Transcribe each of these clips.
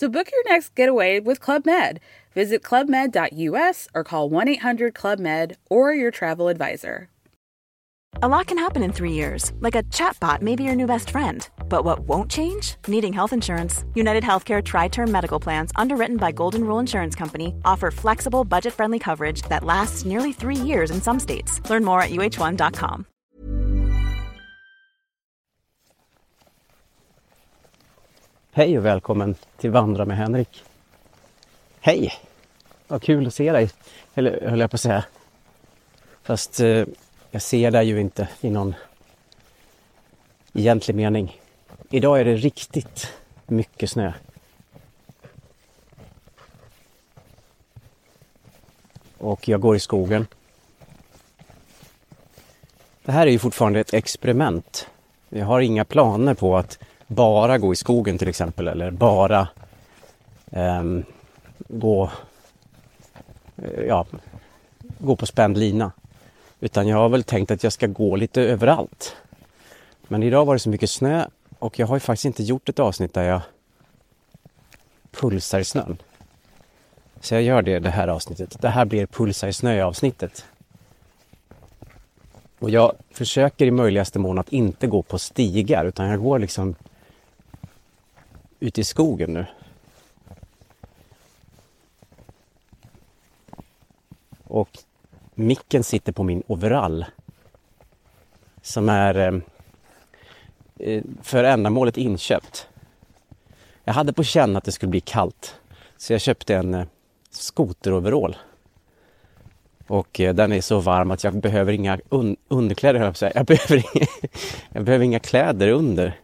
So book your next getaway with Club Med. Visit clubmed.us or call 1 800 Club Med or your travel advisor. A lot can happen in three years, like a chatbot may be your new best friend. But what won't change? Needing health insurance. United Healthcare Tri Term Medical Plans, underwritten by Golden Rule Insurance Company, offer flexible, budget friendly coverage that lasts nearly three years in some states. Learn more at uh1.com. Hej och välkommen till Vandra med Henrik. Hej! Vad kul att se dig, eller höll jag på att säga. Fast eh, jag ser dig ju inte i någon egentlig mening. Idag är det riktigt mycket snö. Och jag går i skogen. Det här är ju fortfarande ett experiment. Jag har inga planer på att bara gå i skogen till exempel eller bara ehm, eh, gå, ja, gå på spänd lina. Utan jag har väl tänkt att jag ska gå lite överallt. Men idag var det så mycket snö och jag har ju faktiskt inte gjort ett avsnitt där jag pulsar i snön. Så jag gör det det här avsnittet. Det här blir pulsa i snö avsnittet. Och jag försöker i möjligaste mån att inte gå på stigar utan jag går liksom ute i skogen nu. Och micken sitter på min overall. Som är eh, eh, för ändamålet inköpt. Jag hade på känn att det skulle bli kallt. Så jag köpte en eh, skoteroverall. Och eh, den är så varm att jag behöver inga un underkläder, jag, jag behöver, inga, jag behöver inga kläder under.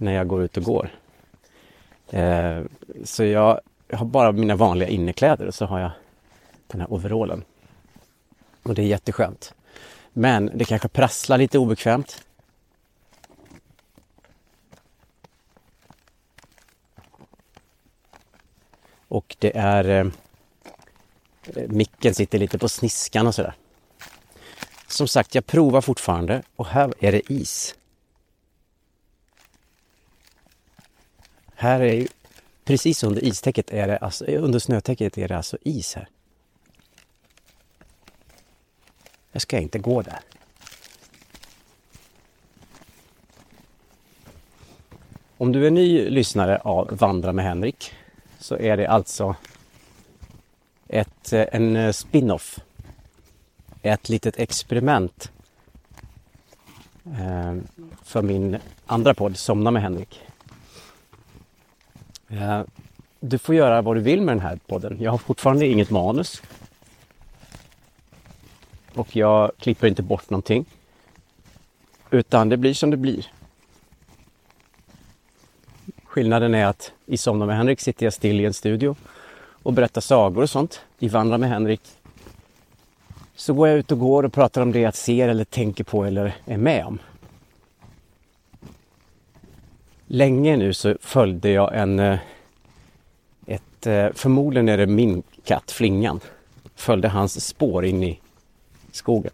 När jag går ut och går. Eh, så jag, jag har bara mina vanliga innekläder och så har jag den här overallen. Och det är jätteskönt. Men det kanske prasslar lite obekvämt. Och det är eh, micken sitter lite på sniskan och sådär. Som sagt, jag provar fortfarande och här är det is. Här är ju precis under istäcket är det alltså, under snötäcket är det alltså is här. Jag ska inte gå där. Om du är ny lyssnare av Vandra med Henrik så är det alltså ett, eh, en eh, spin-off. Ett litet experiment eh, för min andra podd Somna med Henrik. Eh, du får göra vad du vill med den här podden. Jag har fortfarande inget manus. Och jag klipper inte bort någonting. Utan det blir som det blir. Skillnaden är att i Somna med Henrik sitter jag still i en studio och berättar sagor och sånt. I Vandra med Henrik så går jag ut och går och pratar om det jag ser eller tänker på eller är med om. Länge nu så följde jag en... Eh, ett, eh, förmodligen är det min katt Flingan. Följde hans spår in i skogen.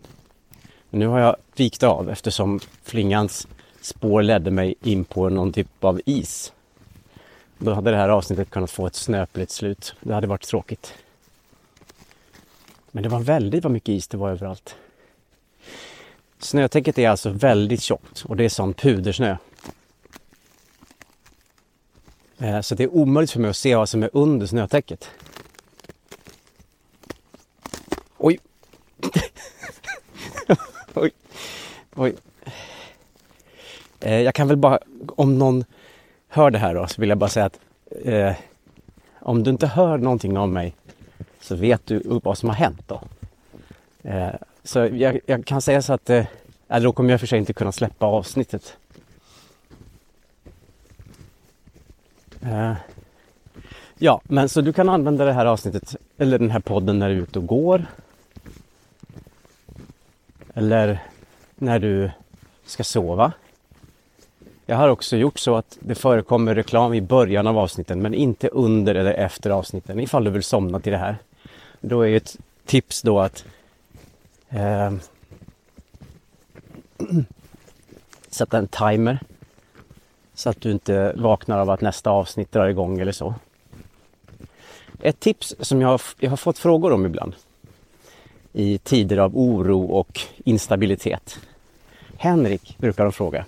Men nu har jag vikt av eftersom Flingans spår ledde mig in på någon typ av is. Då hade det här avsnittet kunnat få ett snöpligt slut. Det hade varit tråkigt. Men det var väldigt vad mycket is det var överallt. Snötäcket är alltså väldigt tjockt och det är sån pudersnö. Eh, så det är omöjligt för mig att se vad som är under snötäcket. Oj! oj! Oj! Eh, jag kan väl bara, om någon hör det här då så vill jag bara säga att eh, om du inte hör någonting av mig så vet du vad som har hänt då. Eh, så jag, jag, kan säga så att eh, då kommer jag för sig inte kunna släppa avsnittet. Eh, ja, men så du kan använda det här avsnittet eller den här podden när du är ute och går. Eller när du ska sova. Jag har också gjort så att det förekommer reklam i början av avsnitten men inte under eller efter avsnitten ifall du vill somna till det här. Då är ett tips då att eh, sätta en timer så att du inte vaknar av att nästa avsnitt drar igång eller så. Ett tips som jag har, jag har fått frågor om ibland i tider av oro och instabilitet. Henrik brukar de fråga.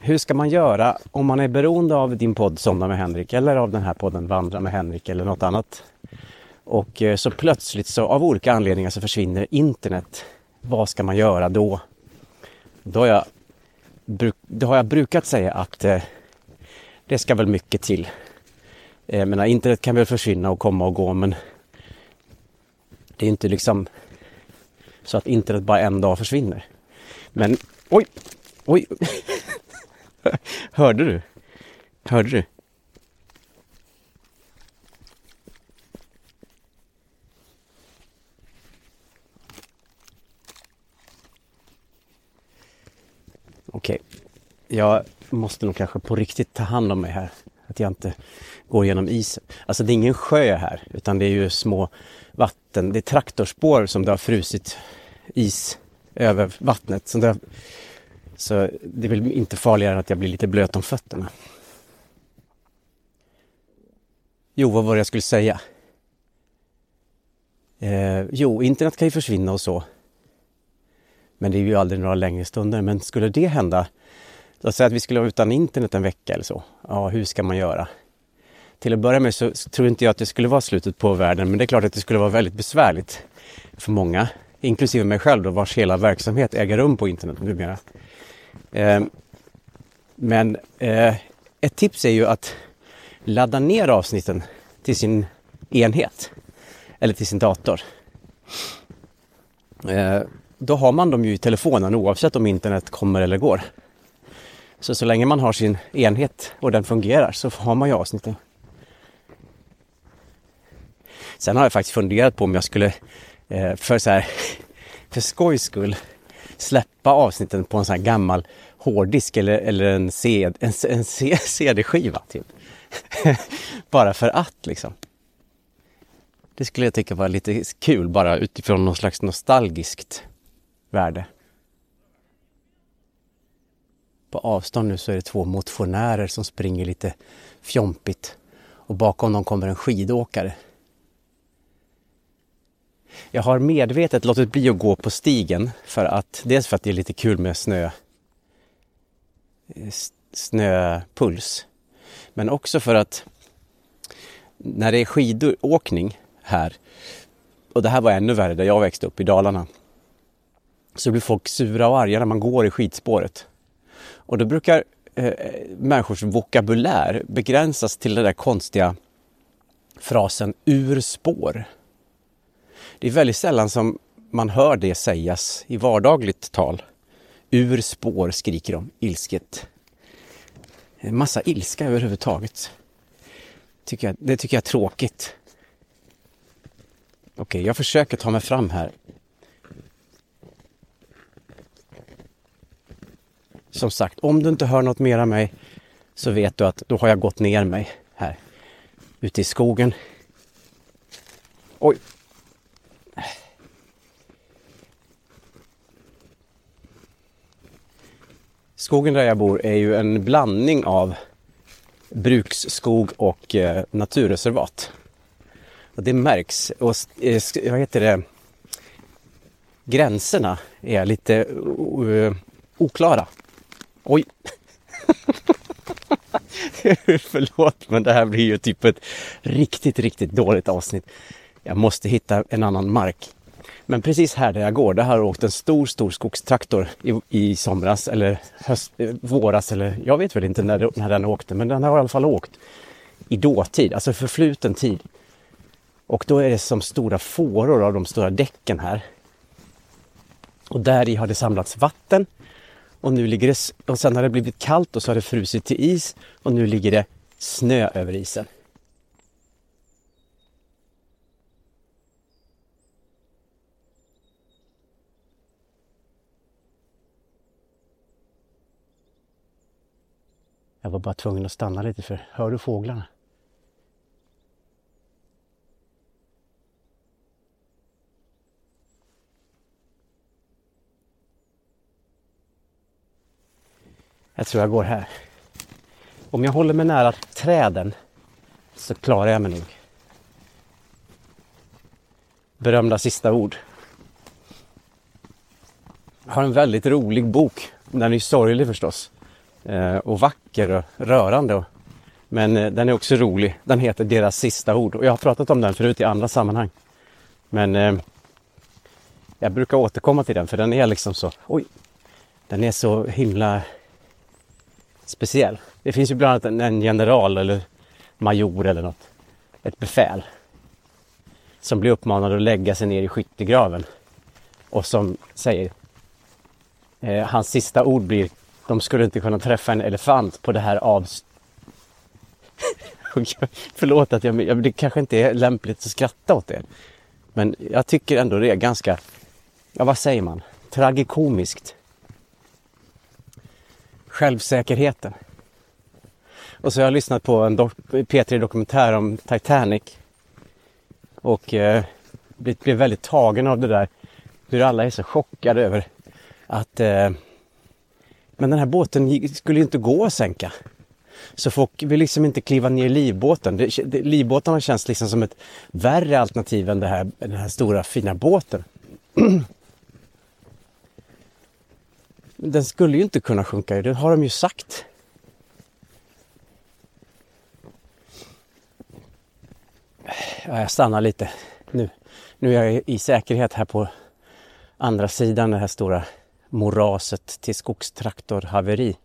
Hur ska man göra om man är beroende av din podd Somna med Henrik eller av den här podden Vandra med Henrik eller något annat? Och eh, så plötsligt så av olika anledningar så försvinner internet. Vad ska man göra då? Då har jag, det har jag brukat säga att eh, det ska väl mycket till. Eh, jag menar, internet kan väl försvinna och komma och gå men det är inte liksom så att internet bara en dag försvinner. Men oj, oj. Hörde du? Hörde du? Okej, okay. jag måste nog kanske på riktigt ta hand om mig här. Att jag inte går genom isen. Alltså det är ingen sjö här utan det är ju små vatten. Det är traktorspår som det har frusit is över vattnet. Så det, så det är väl inte farligare än att jag blir lite blöt om fötterna. Jo, vad var det jag skulle säga? Eh, jo, internet kan ju försvinna och så. Men det är ju aldrig några längre stunder. Men skulle det hända, låt säga att vi skulle vara utan internet en vecka eller så. Ja, hur ska man göra? Till att börja med så tror inte jag att det skulle vara slutet på världen, men det är klart att det skulle vara väldigt besvärligt för många, inklusive mig själv då, vars hela verksamhet äger rum på internet numera. Eh, men eh, ett tips är ju att ladda ner avsnitten till sin enhet eller till sin dator. Eh, då har man dem ju i telefonen oavsett om internet kommer eller går. Så så länge man har sin enhet och den fungerar så har man ju avsnitten. Sen har jag faktiskt funderat på om jag skulle eh, för så här för skojs skull släppa avsnitten på en sån här gammal hårddisk eller, eller en, CD, en, en CD-skiva. Typ. bara för att liksom. Det skulle jag tycka var lite kul bara utifrån någon slags nostalgiskt värde. På avstånd nu så är det två motionärer som springer lite fjompigt och bakom dem kommer en skidåkare. Jag har medvetet låtit bli att gå på stigen för att dels för att det är lite kul med snö eh, snöpuls. Men också för att när det är skidåkning här och det här var ännu värre där jag växte upp i Dalarna så blir folk sura och arga när man går i skidspåret. Och då brukar eh, människors vokabulär begränsas till den där konstiga frasen ur spår. Det är väldigt sällan som man hör det sägas i vardagligt tal. Ur spår skriker de ilsket. En massa ilska överhuvudtaget. Tycker jag, det tycker jag är tråkigt. Okej, okay, jag försöker ta mig fram här. Som sagt, om du inte hör något mer av mig så vet du att då har jag gått ner mig här ute i skogen. Oj, Skogen där jag bor är ju en blandning av bruksskog och eh, naturreservat. Och det märks. Och eh, vad heter det? Gränserna är lite uh, oklara. Oj! Förlåt, men det här blir ju typ ett riktigt, riktigt dåligt avsnitt. Jag måste hitta en annan mark. Men precis här där jag går, där har jag åkt en stor, stor skogstraktor i, i somras eller höst, eh, våras eller jag vet väl inte när, när den åkte, men den har i alla fall åkt i dåtid, alltså förfluten tid. Och då är det som stora fåror av de stora däcken här. Och där i har det samlats vatten och nu ligger det, och sen har det blivit kallt och så har det frusit till is och nu ligger det snö över isen. Jag var bara tvungen att stanna lite för hör du fåglarna? Jag tror jag går här. Om jag håller mig nära träden så klarar jag mig nog. Berömda sista ord. Jag har en väldigt rolig bok. Den är sorglig förstås. Eh, och vacker och rörande. Men eh, den är också rolig. Den heter Deras sista ord. Och jag har pratat om den förut i andra sammanhang. Men eh, jag brukar återkomma till den för den är liksom så... Oj! Den är så himla speciell. Det finns ju bland annat en general eller major eller något. Ett befäl. Som blir uppmanad att lägga sig ner i skyttegraven. Och som säger eh, hans sista ord blir de skulle inte kunna träffa en elefant på det här avståndet. Förlåt att jag, det kanske inte är lämpligt att skratta åt det. Men jag tycker ändå det är ganska, ja vad säger man, tragikomiskt. Självsäkerheten. Och så har jag lyssnat på en P3 dokumentär om Titanic. Och eh, blev väldigt tagen av det där. Hur alla är så chockade över att eh, men den här båten skulle ju inte gå att sänka. Så folk vill liksom inte kliva ner i livbåten. Det, det, livbåtarna känns liksom som ett värre alternativ än det här, den här stora fina båten. den skulle ju inte kunna sjunka, det har de ju sagt. Ja, jag stannar lite nu. Nu är jag i säkerhet här på andra sidan det här stora moraset till skogstraktorhaveri.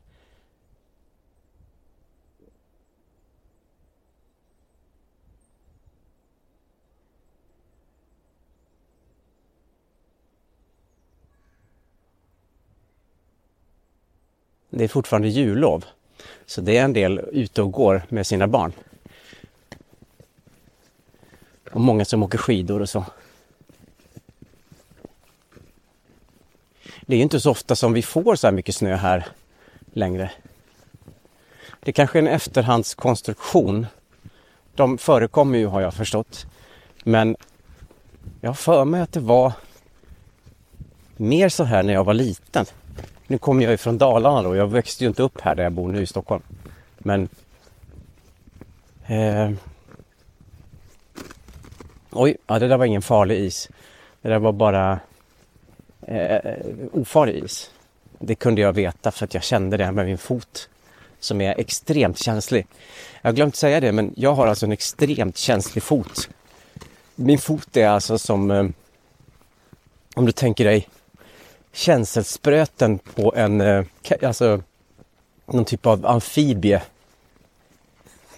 Det är fortfarande jullov. Så det är en del ute och går med sina barn. Och många som åker skidor och så. Det är inte så ofta som vi får så här mycket snö här längre. Det är kanske är en efterhandskonstruktion. De förekommer ju har jag förstått. Men jag har för mig att det var mer så här när jag var liten. Nu kommer jag ju från Dalarna då. Jag växte ju inte upp här där jag bor nu i Stockholm. Men... Eh, oj, ja, det där var ingen farlig is. Det där var bara eh, ofarlig is. Det kunde jag veta för att jag kände det med min fot som är extremt känslig. Jag har glömt säga det, men jag har alltså en extremt känslig fot. Min fot är alltså som, eh, om du tänker dig känselspröten på en, eh, alltså någon typ av amfibie.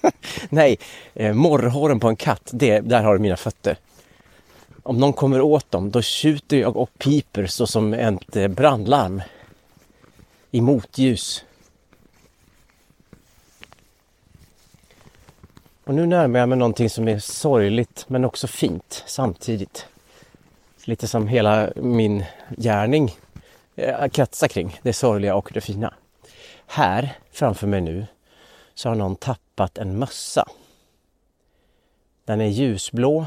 Nej, eh, morrhåren på en katt, det, där har du mina fötter om någon kommer åt dem, då tjuter jag och piper så som ett eh, brandlarm i motljus. Och nu närmar jag mig någonting som är sorgligt men också fint samtidigt. Lite som hela min gärning Eh, kretsar kring det sorgliga och det fina. Här framför mig nu så har någon tappat en mössa. Den är ljusblå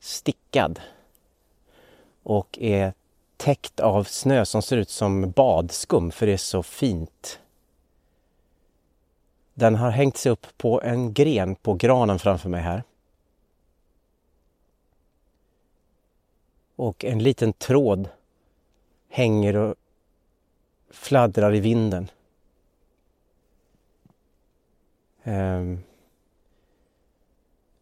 stickad och är täckt av snö som ser ut som badskum för det är så fint. Den har hängt sig upp på en gren på granen framför mig här. Och en liten tråd hänger och fladdrar i vinden. Ehm,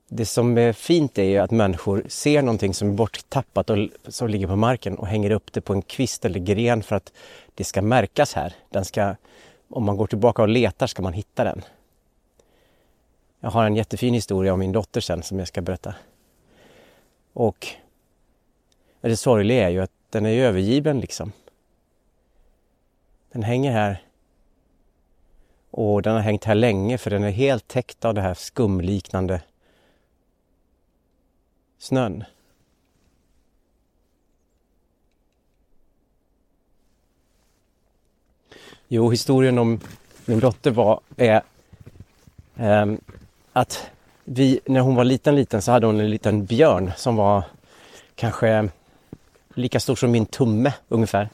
det som är fint är ju att människor ser någonting som är borttappat och som ligger på marken och hänger upp det på en kvist eller gren för att det ska märkas här. Den ska, om man går tillbaka och letar ska man hitta den. Jag har en jättefin historia om min dotter sen som jag ska berätta. Och det sorgliga är ju att den är ju övergiven liksom. Den hänger här och den har hängt här länge för den är helt täckt av det här skumliknande snön. Jo, historien om min dotter var är eh, att vi, när hon var liten, liten så hade hon en liten björn som var kanske lika stor som min tumme ungefär.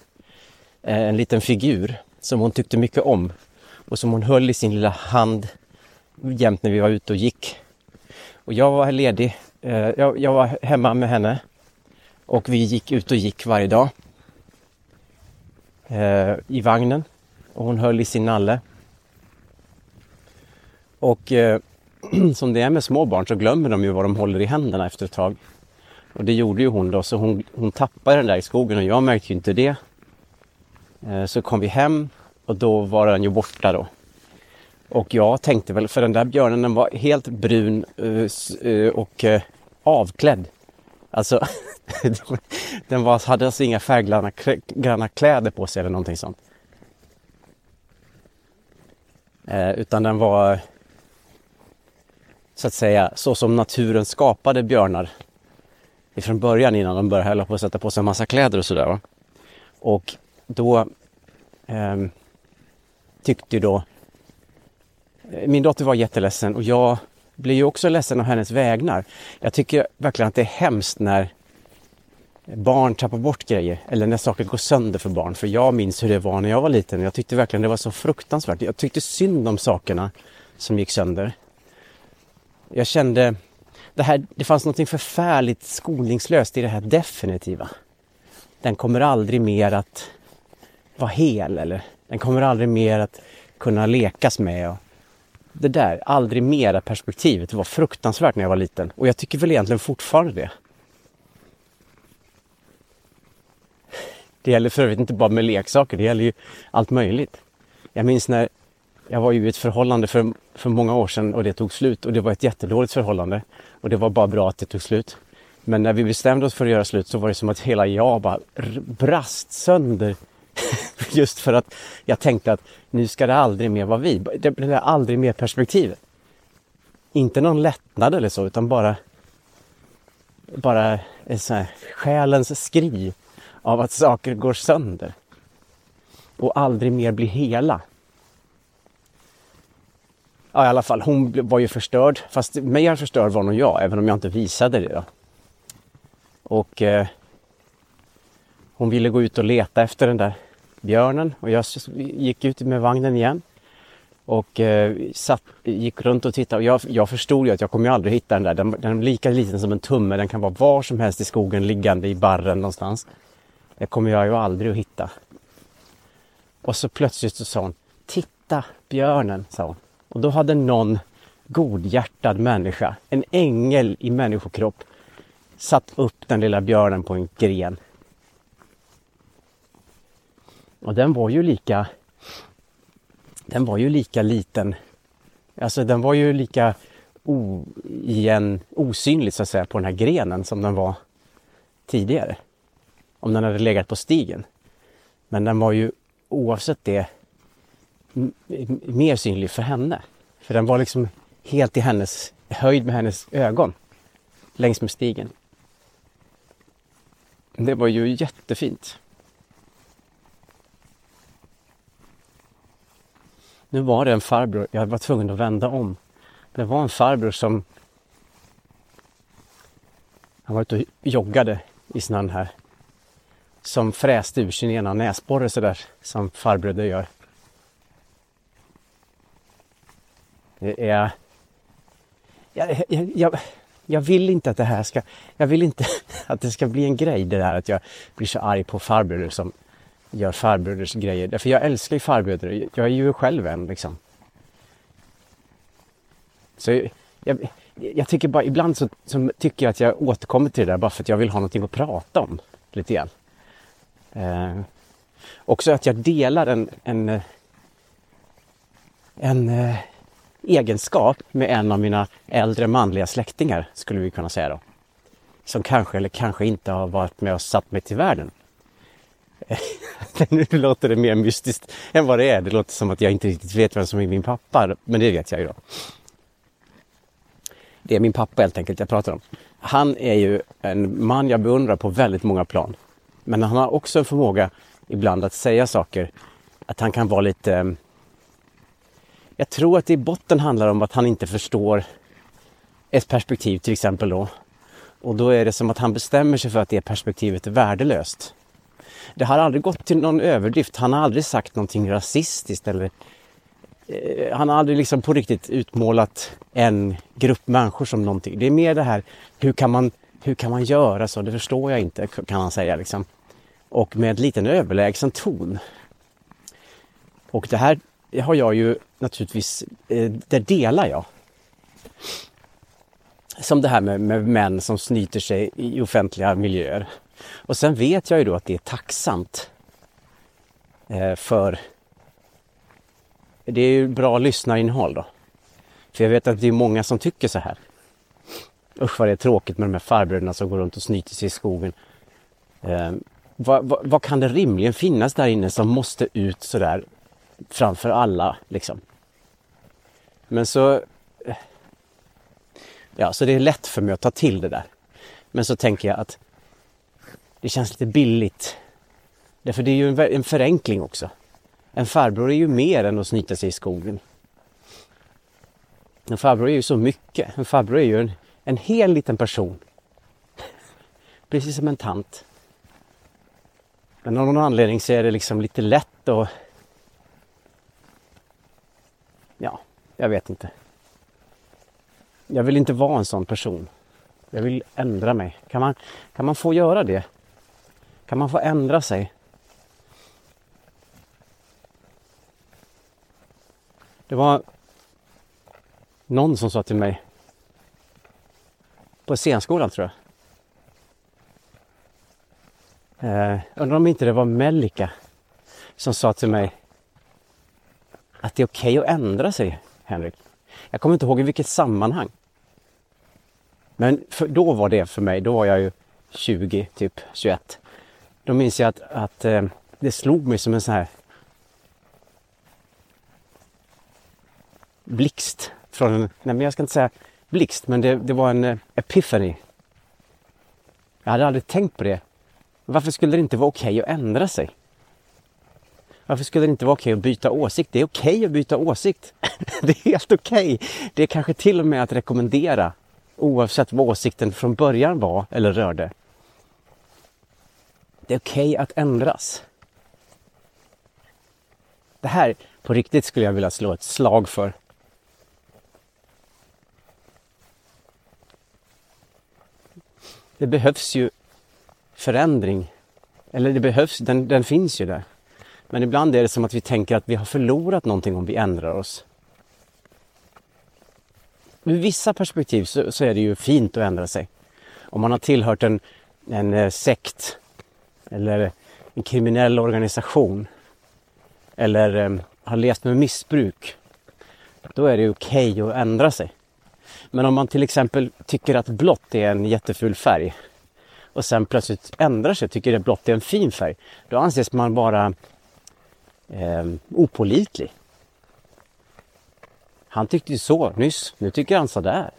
Eh, en liten figur som hon tyckte mycket om och som hon höll i sin lilla hand jämt när vi var ute och gick. Och jag var ledig. Eh, jag, var hemma med henne och vi gick ut och gick varje dag eh, i vagnen och hon höll i sin nalle. Och som det är med små barn så glömmer de ju vad de håller i händerna efter ett tag. Och det gjorde ju hon då, så hon, hon tappade den där i skogen och jag märkte ju inte det. Eh, så kom vi hem och då var den ju borta då. Och jag tänkte väl, för den där björnen den var helt brun eh, eh, och avklädd. Alltså, den var, hade alltså inga färggranna kläder på sig eller någonting sånt. utan den var så att säga så som naturen skapade björnar ifrån början innan de började hålla på att sätta på sig en massa kläder och sådär. Och då eh, tyckte ju då eh, min dotter var jätteledsen och jag blir ju också ledsen av hennes vägnar. Jag tycker verkligen att det är hemskt när barn tappar bort grejer eller när saker går sönder för barn. För jag minns hur det var när jag var liten. Jag tyckte verkligen det var så fruktansvärt. Jag tyckte synd om sakerna som gick sönder. Jag kände det, här, det fanns något förfärligt skoningslöst i det här definitiva. Den kommer aldrig mer att vara hel eller den kommer aldrig mer att kunna lekas med. Och det där, aldrig mera perspektivet, det var fruktansvärt när jag var liten och jag tycker väl egentligen fortfarande det. Det gäller för övrigt inte bara med leksaker, det gäller ju allt möjligt. Jag minns när jag var ju i ett förhållande för, för många år sedan och det tog slut och det var ett jättedåligt förhållande. Och det var bara bra att det tog slut. Men när vi bestämde oss för att göra slut så var det som att hela jag bara brast sönder. Just för att jag tänkte att nu ska det aldrig mer vara vi. Det blir aldrig mer perspektivet. Inte någon lättnad eller så utan bara bara en sån här själens skri av att saker går sönder. Och aldrig mer blir hela ja, i alla fall, hon var ju förstörd. Fast mer förstörd var nog jag, även om jag inte visade det. Då. Och eh, hon ville gå ut och leta efter den där björnen och jag gick ut med vagnen igen. Och eh, satt, gick runt och tittade och jag, jag förstod ju att jag kommer aldrig hitta den där. Den, den är lika liten som en tumme, den kan vara var som helst i skogen liggande i barren någonstans. Det kommer jag ju aldrig att hitta. Och så plötsligt så sa hon Titta björnen, sa hon. Och då hade någon godhjärtad människa, en ängel i människokropp, satt upp den lilla björnen på en gren. Och den var ju lika den var ju lika liten. Alltså den var ju lika o, igen, osynlig så att säga på den här grenen som den var tidigare. Om den hade legat på stigen. Men den var ju oavsett det mer synlig för henne. För den var liksom helt i hennes höjd med hennes ögon längs med stigen. Det var ju jättefint. Nu var det en farbror, jag var tvungen att vända om. Det var en farbror som han var ute och joggade i snön här. Som fräste ur sin ena näsborre sådär som farbröder gör. Det är... Jag, jag, jag, vill inte att det här ska... Jag vill inte att det ska bli en grej det där att jag blir så arg på farbröder som gör farbröders grejer. Därför jag älskar ju farbröder. Jag är ju själv en liksom. Så jag, jag tycker bara ibland så, så, tycker jag att jag återkommer till det där bara för att jag vill ha någonting att prata om lite grann. Eh, också att jag delar en, en, eh, en, en egenskap med en av mina äldre manliga släktingar skulle vi kunna säga då. Som kanske eller kanske inte har varit med och satt mig till världen. nu låter det mer mystiskt än vad det är. Det låter som att jag inte riktigt vet vem som är min pappa, men det vet jag ju då. Det är min pappa helt enkelt jag pratar om. Han är ju en man jag beundrar på väldigt många plan. Men han har också en förmåga ibland att säga saker, att han kan vara lite jag tror att det i botten handlar om att han inte förstår ett perspektiv till exempel då. Och då är det som att han bestämmer sig för att det perspektivet är värdelöst. Det har aldrig gått till någon överdrift. Han har aldrig sagt någonting rasistiskt eller eh, han har aldrig liksom på riktigt utmålat en grupp människor som någonting. Det är mer det här, hur kan man, hur kan man göra så? Det förstår jag inte, kan han säga liksom. Och med en liten överlägsen ton. Och det här har jag ju naturligtvis, eh, det delar jag. Som det här med, med män som snyter sig i offentliga miljöer. Och sen vet jag ju då att det är tacksamt eh, för det är ju bra lyssnarinnehåll då. För jag vet att det är många som tycker så här. Usch vad det är tråkigt med de här farbröderna som går runt och snyter sig i skogen. Eh, vad, vad, vad, kan det rimligen finnas där inne som måste ut sådär framför alla liksom? Men så... Ja, så det är lätt för mig att ta till det där. Men så tänker jag att det känns lite billigt. Därför det är ju en, förenkling också. En farbror är ju mer än att snyta sig i skogen. En farbror är ju så mycket. En farbror är ju en, en hel liten person. Precis som en tant. Men av någon anledning så är det liksom lite lätt att... Ja, jag vet inte. Jag vill inte vara en sån person. Jag vill ändra mig. Kan man, kan man få göra det? Kan man få ändra sig? Det var någon som sa till mig på scenskolan tror jag. Eh, undrar om inte det var Melika som sa till mig att det är okej okay att ändra sig, Henrik. Jag kommer inte ihåg i vilket sammanhang. Men för, då var det för mig, då var jag ju 20, typ 21. Då minns jag att, att eh, det slog mig som en sån här blixt från en, nej men jag ska inte säga blixt, men det, det var en eh, epiphany. Jag hade aldrig tänkt på det. Varför skulle det inte vara okej okay att ändra sig? Varför skulle det inte vara okej okay att byta åsikt? Det är okej okay att byta åsikt. det är helt okej. Det är kanske till och med att rekommendera oavsett vad åsikten från början var eller rörde. Det är okej att ändras. Det här på riktigt skulle jag vilja slå ett slag för. Det behövs ju förändring. Eller det behövs, den, den finns ju där. Men ibland är det som att vi tänker att vi har förlorat någonting om vi ändrar oss. Ur vissa perspektiv så, så, är det ju fint att ändra sig. Om man har tillhört en, en eh, sekt eller en kriminell organisation eller um, har levt med missbruk, då är det okej okay att ändra sig. Men om man till exempel tycker att blått är en jätteful färg och sen plötsligt ändrar sig och tycker att blått är en fin färg, då anses man vara eh, opolitlig. Han tyckte ju så nyss, nu tycker han så där.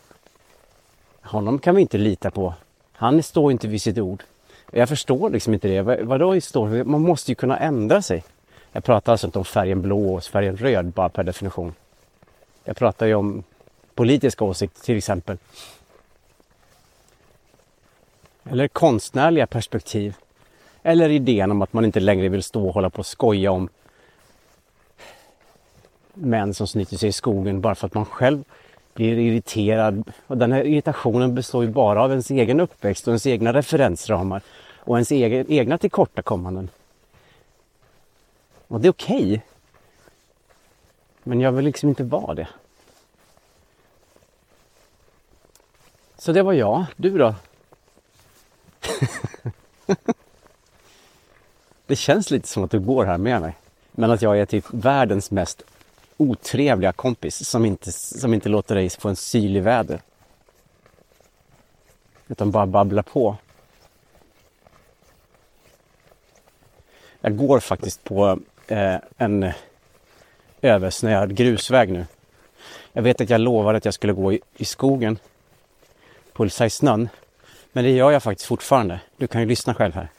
Honom kan vi inte lita på. Han står inte vid sitt ord. Jag förstår liksom inte det. Vadå står Man måste ju kunna ändra sig. Jag pratar alltså inte om färgen blå och färgen röd bara per definition. Jag pratar ju om politiska åsikter till exempel. Eller konstnärliga perspektiv. Eller idén om att man inte längre vill stå och hålla på och skoja om män som snyter sig i skogen bara för att man själv blir irriterad. Och den här irritationen består ju bara av ens egen uppväxt och ens egna referensramar och ens egen, egna tillkortakommanden. Och det är okej. Okay. Men jag vill liksom inte vara det. Så det var jag. Du då? det känns lite som att du går här med mig. Men att jag är typ världens mest otrevliga kompis som inte, som inte låter dig få en syl i väder. Utan bara babblar på. Jag går faktiskt på eh, en översnöad grusväg nu. Jag vet att jag lovade att jag skulle gå i, i skogen, pulsa i snön. Men det gör jag faktiskt fortfarande. Du kan ju lyssna själv här.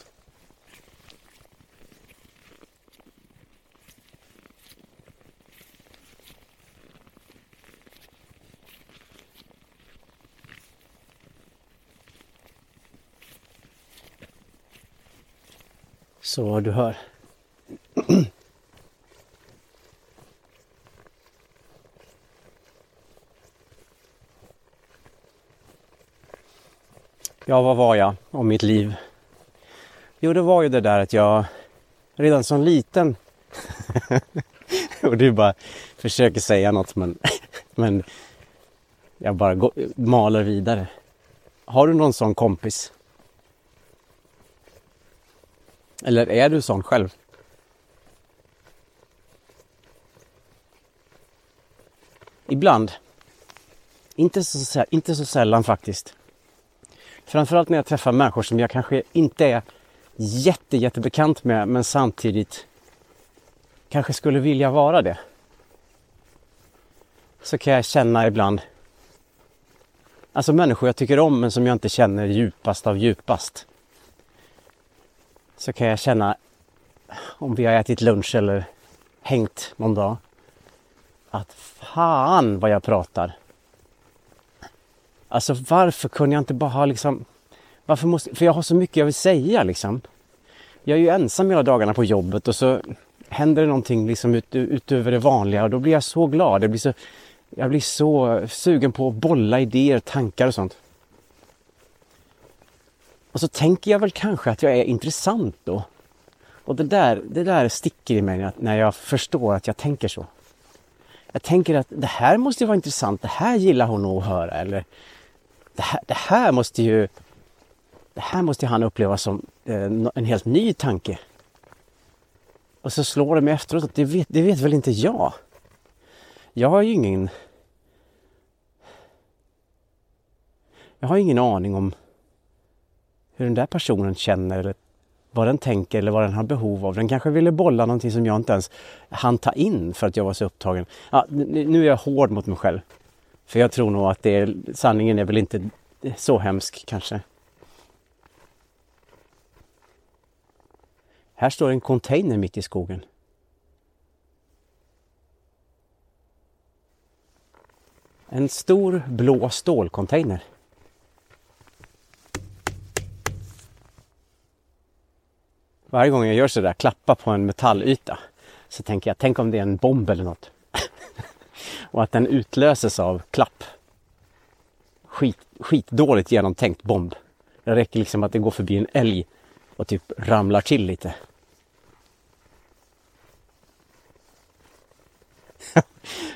Så du hör. Ja, vad var jag om mitt liv? Jo, det var ju det där att jag redan som liten och du bara försöker säga något men, men jag bara går, maler vidare. Har du någon sån kompis? Eller är du sån själv? Ibland. Inte så, inte så sällan faktiskt. Framförallt när jag träffar människor som jag kanske inte är jätte, jättebekant med men samtidigt kanske skulle vilja vara det. Så kan jag känna ibland Alltså människor jag tycker om men som jag inte känner djupast av djupast. Så kan jag känna om vi har ätit lunch eller hängt någon dag. Att fan vad jag pratar. Alltså varför kunde jag inte bara ha liksom varför måste, för jag har så mycket jag vill säga liksom. Jag är ju ensam hela dagarna på jobbet och så händer det någonting liksom ut, utöver det vanliga och då blir jag så glad. Jag blir så, jag blir så sugen på att bolla idéer, tankar och sånt. Och så tänker jag väl kanske att jag är intressant då. Och det där, det där sticker i mig när jag förstår att jag tänker så. Jag tänker att det här måste ju vara intressant, det här gillar hon nog att höra eller det här, det här måste ju det här måste han uppleva som eh, en helt ny tanke. Och så slår det mig efteråt att det vet, det vet väl inte jag. Jag har ju ingen... Jag har ingen aning om hur den där personen känner eller vad den tänker eller vad den har behov av. Den kanske ville bolla någonting som jag inte ens hann ta in för att jag var så upptagen. Ja, nu är jag hård mot mig själv. För jag tror nog att det är, sanningen är väl inte så hemsk kanske. Här står en container mitt i skogen. En stor blå stålcontainer. Varje gång jag gör sådär, klappar på en metallyta, så tänker jag, tänk om det är en bomb eller något. och att den utlöses av klapp. Skit, skitdåligt genomtänkt bomb. Det räcker liksom att det går förbi en älg och typ ramlar till lite.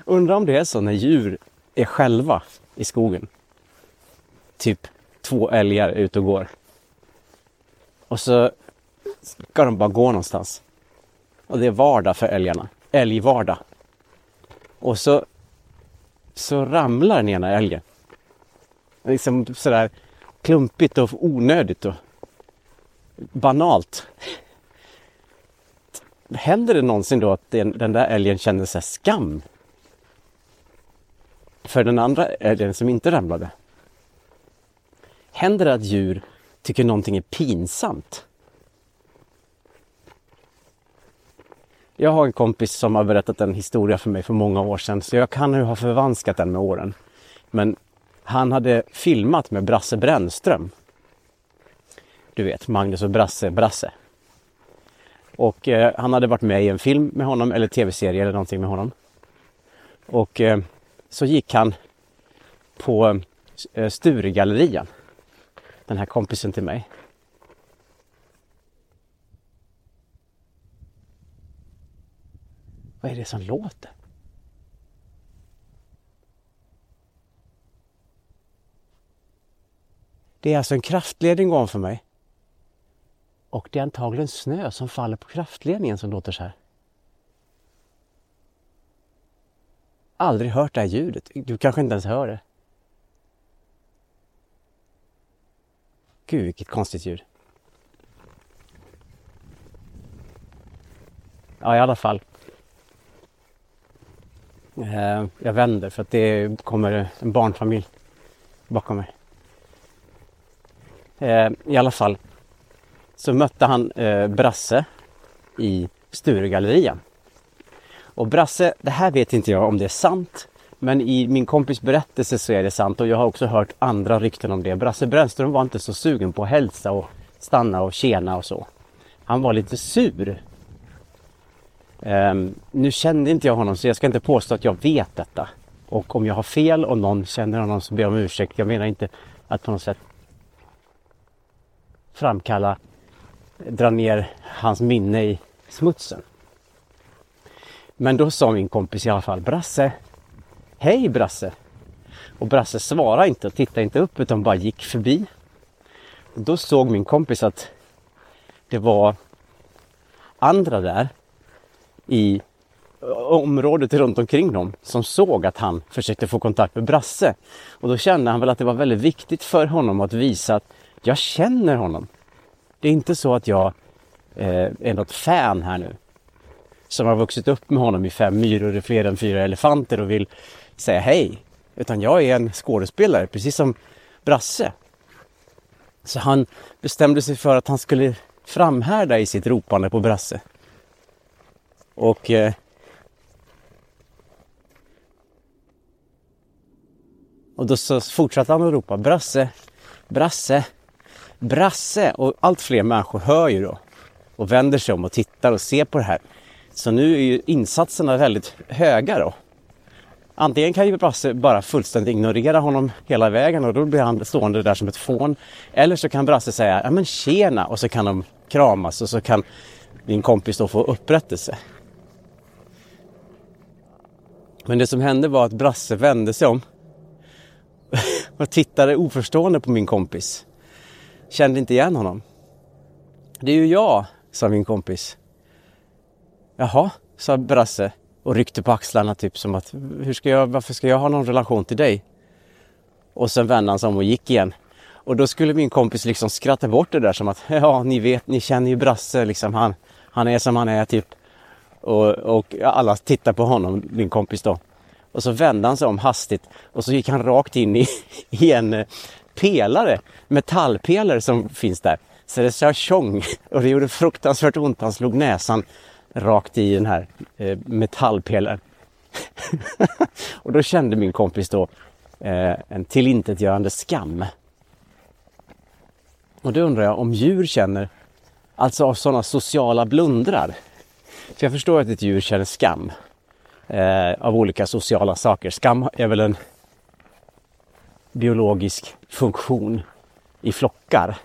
Undrar om det är så när djur är själva i skogen. Typ två älgar ute och går. Och så ska de bara gå någonstans. Och det är vardag för älgarna. Älgvardag. Och så, så ramlar den ena älgen. Liksom sådär klumpigt och onödigt och banalt. Händer det någonsin då att den, den där älgen känner sig skam för den andra älgen som inte ramlade. Händer det att djur tycker någonting är pinsamt? Jag har en kompis som har berättat en historia för mig för många år sedan så jag kan ju ha förvanskat den med åren. Men han hade filmat med Brasse Brännström. Du vet, Magnus och Brasse, Brasse. Och eh, han hade varit med i en film med honom eller tv-serie eller någonting med honom. Och eh, så gick han på eh, Sturegallerian. Den här kompisen till mig. Vad är det som låter? Det är alltså en kraftledning ovanför mig. Och det är antagligen snö som faller på kraftledningen som låter så här. aldrig hört det här ljudet. Du kanske inte ens hör det. Gud, vilket konstigt ljud. Ja, i alla fall. Eh, jag vänder för att det kommer en barnfamilj bakom mig. Eh, I alla fall så mötte han eh, Brasse i Sturegallerian. Och Brasse, det här vet inte jag om det är sant. Men i min kompis berättelse så är det sant och jag har också hört andra rykten om det. Brasse Brännström var inte så sugen på att hälsa och stanna och tjena och så. han var lite sur. Um, nu kände inte jag honom så jag ska inte påstå att jag vet detta. Och om jag har fel och någon känner honom så ber jag om ursäkt. Jag menar inte att på något sätt framkalla, dra ner hans minne i smutsen. Men då sa min kompis i alla fall Brasse, Hej Brasse! Och Brasse svarade inte och tittade inte upp utan bara gick förbi. Och då såg min kompis att det var andra där i eh, området runt omkring dem som såg att han försökte få kontakt med Brasse. Och då kände han väl att det var väldigt viktigt för honom att visa att jag känner honom. Det är inte så att jag eh, är något fan här nu. Som har vuxit upp med honom i fem myror i fler än fyra elefanter och vill säga hej. Utan jag är en skådespelare, precis som Brasse. Så han bestämde sig för att han skulle framhärda i sitt ropande på Brasse. Och eh, Och då så fortsatte han att ropa Brasse, Brasse, Brasse och allt fler människor hör ju då och vänder sig om och tittar och ser på det här. Så nu är ju insatserna väldigt höga då. Antingen kan ju Brasse bara fullständigt ignorera honom hela vägen och då blir han stående där som ett fån. Eller så kan Brasse säga ja men tjena och så kan de kramas och så kan min kompis då få upprättelse. Men det som hände var att Brasse vände sig om och tittade oförstående på min kompis. Kände inte igen honom. Det är ju jag, sa min kompis. Jaha, sa Brasse och ryckte på axlarna typ som att hur ska jag, varför ska jag ha någon relation till dig? Och sen vände han sig om och gick igen. Och då skulle min kompis liksom skratta bort det där som att ja, ni vet, ni känner ju Brasse liksom. Han, han är som han är typ. Och, och alla tittar på honom, min kompis då. Och så vände han sig om hastigt och så gick han rakt in i, i en eh, pelare, metallpelare som finns där. Så det sa tjong och det gjorde fruktansvärt ont. Han slog näsan rakt i den här eh, metallpelaren. och då kände min kompis då eh, en tillintetgörande skam. Och då undrar jag om djur känner, alltså av sådana sociala blundrar. För jag förstår att ett djur känner skam eh, av olika sociala saker. Skam är väl en biologisk funktion i flockar.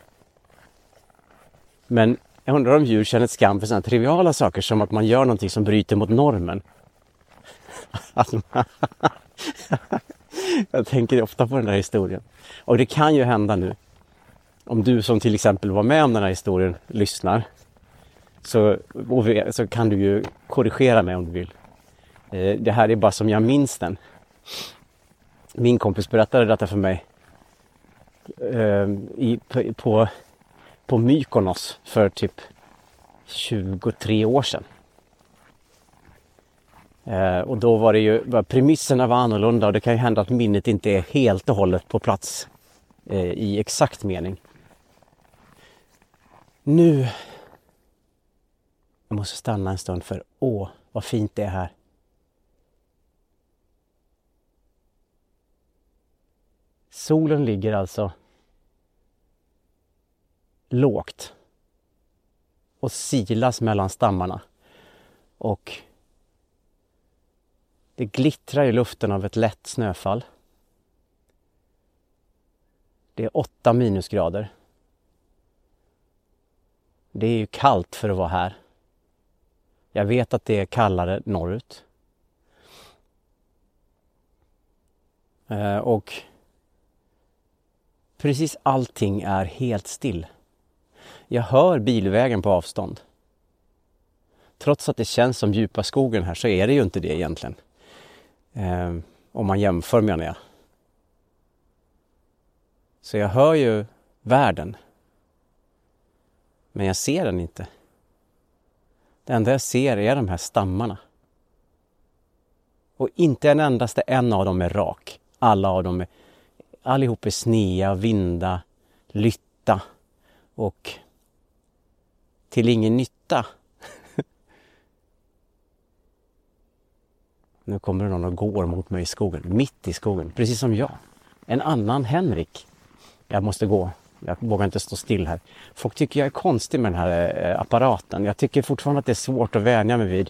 Men jag undrar om djur känner skam för sådana triviala saker som att man gör någonting som bryter mot normen. jag tänker ofta på den där historien. Och det kan ju hända nu. Om du som till exempel var med om den här historien lyssnar så, så kan du ju korrigera mig om du vill. Eh, det här är bara som jag minns den. Min kompis berättade detta för mig eh, i, på, på Mykonos för typ 23 år sedan. Eh, och då var det ju, premisserna var annorlunda och det kan ju hända att minnet inte är helt och hållet på plats eh, i exakt mening. Nu jag måste stanna en stund för åh, vad fint det är här. Solen ligger alltså lågt och silas mellan stammarna. Och det glittrar i luften av ett lätt snöfall. Det är åtta minusgrader. Det är ju kallt för att vara här. Jag vet att det är kallare norrut. Eh, och Precis allting är helt still. Jag hör bilvägen på avstånd. Trots att det känns som djupa skogen här så är det ju inte det egentligen. Eh, om man jämför menar jag. Så jag hör ju världen. Men jag ser den inte. Det enda jag ser är de här stammarna. Och inte en endaste en av dem är rak. Alla av dem är allihop är snea, vinda, lytta och till ingen nytta. nu kommer det någon och går mot mig i skogen, mitt i skogen, precis som jag. En annan Henrik. Jag måste gå. Jag vågar inte stå still här. Folk tycker jag är konstig med den här eh, apparaten. Jag tycker fortfarande att det är svårt att vänja mig vid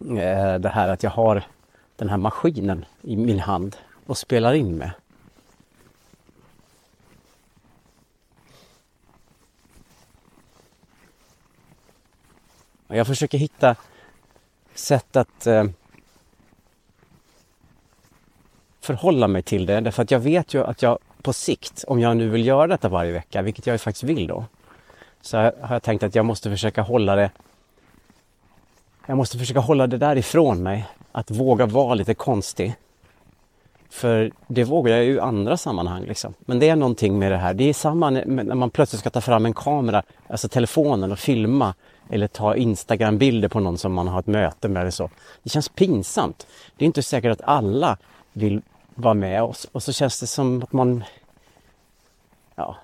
eh, det här att jag har den här maskinen i min hand och spelar in med. Jag försöker hitta sätt att eh, förhålla mig till det. Därför att jag vet ju att jag på sikt, om jag nu vill göra detta varje vecka, vilket jag faktiskt vill då, så har jag tänkt att jag måste försöka hålla det jag måste försöka hålla det där ifrån mig. Att våga vara lite konstig. För det vågar jag ju i andra sammanhang. Liksom. Men det är någonting med det här. Det är samma när man plötsligt ska ta fram en kamera, alltså telefonen och filma eller ta Instagram-bilder på någon som man har ett möte med eller så. Det känns pinsamt. Det är inte säkert att alla vill vara med oss och så känns det som att man ja,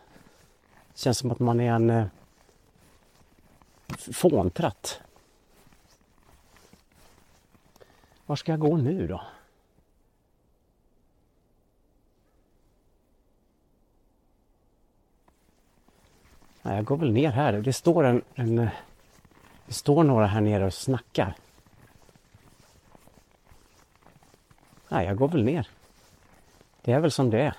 känns som att man är en eh, fåntratt. Var ska jag gå nu då? Nej, jag går väl ner här. Det står en, en eh, det står några här nere och snackar. Nej, jag går väl ner. Det är väl som det är.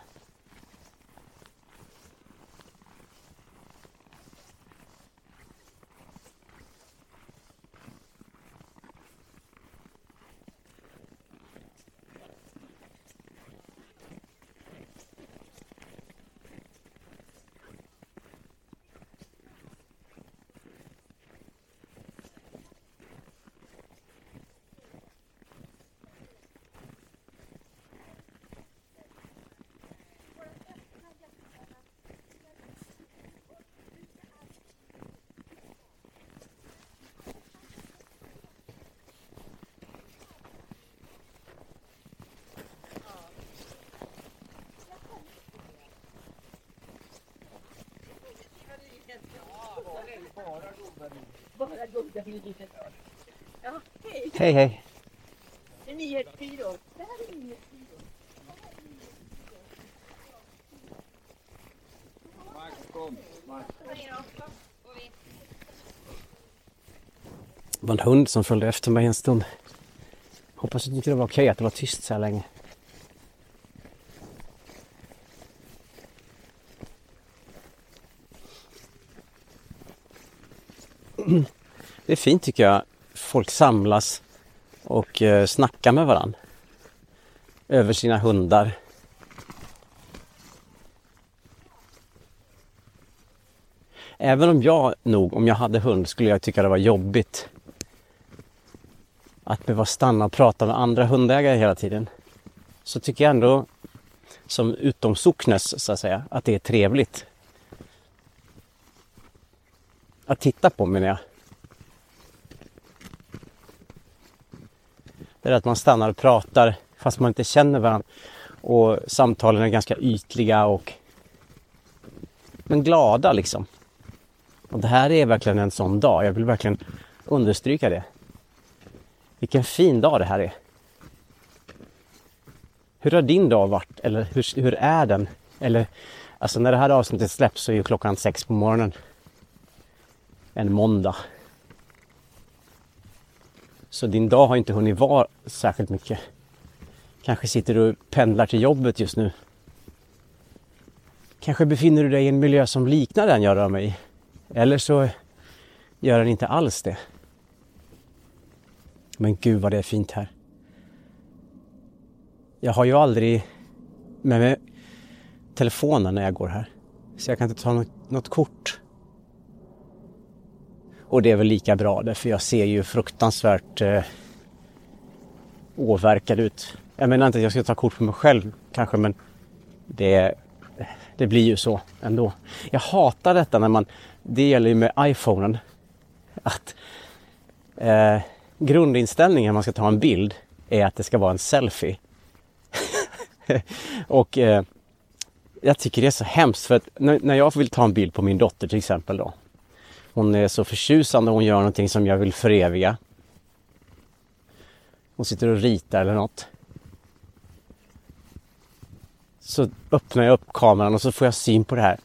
Bara goda nyheter. Ja, hej. Hej hej! Det är Nyhetsbyrån. Det här är Nyhetsbyrån. Det var en hund som följde efter mig en stund. Hoppas att det inte var okej att det var tyst så här länge. Det är fint tycker jag. Folk samlas och eh, snackar med varandra. Över sina hundar. Även om jag nog, om jag hade hund, skulle jag tycka det var jobbigt att behöva stanna och prata med andra hundägare hela tiden. Så tycker jag ändå, som utomsocknes så att säga, att det är trevligt. Att titta på menar jag. Eller är att man stannar och pratar fast man inte känner varandra. Och samtalen är ganska ytliga och men glada liksom. Och det här är verkligen en sån dag. Jag vill verkligen understryka det. Vilken fin dag det här är. Hur har din dag varit? Eller hur, hur är den? Eller, alltså när det här avsnittet släpps så är ju klockan sex på morgonen. En måndag. Så din dag har inte hunnit vara särskilt mycket. Kanske sitter du och pendlar till jobbet just nu. Kanske befinner du dig i en miljö som liknar den jag rör mig i. Eller så gör den inte alls det. Men gud vad det är fint här. Jag har ju aldrig med mig telefonen när jag går här. Så jag kan inte ta något, något kort. Och det är väl lika bra därför jag ser ju fruktansvärt eh, åverkad ut. Jag menar inte att jag ska ta kort på mig själv kanske men det, det blir ju så ändå. Jag hatar detta när man, det gäller ju med iPhonen, att eh, grundinställningen när man ska ta en bild är att det ska vara en selfie. och eh, jag tycker det är så hemskt för att när, när jag vill ta en bild på min dotter till exempel då. Hon är så förtjusande, hon gör någonting som jag vill föreviga. Hon sitter och ritar eller något. så öppnar jag upp kameran och så får jag syn på det här.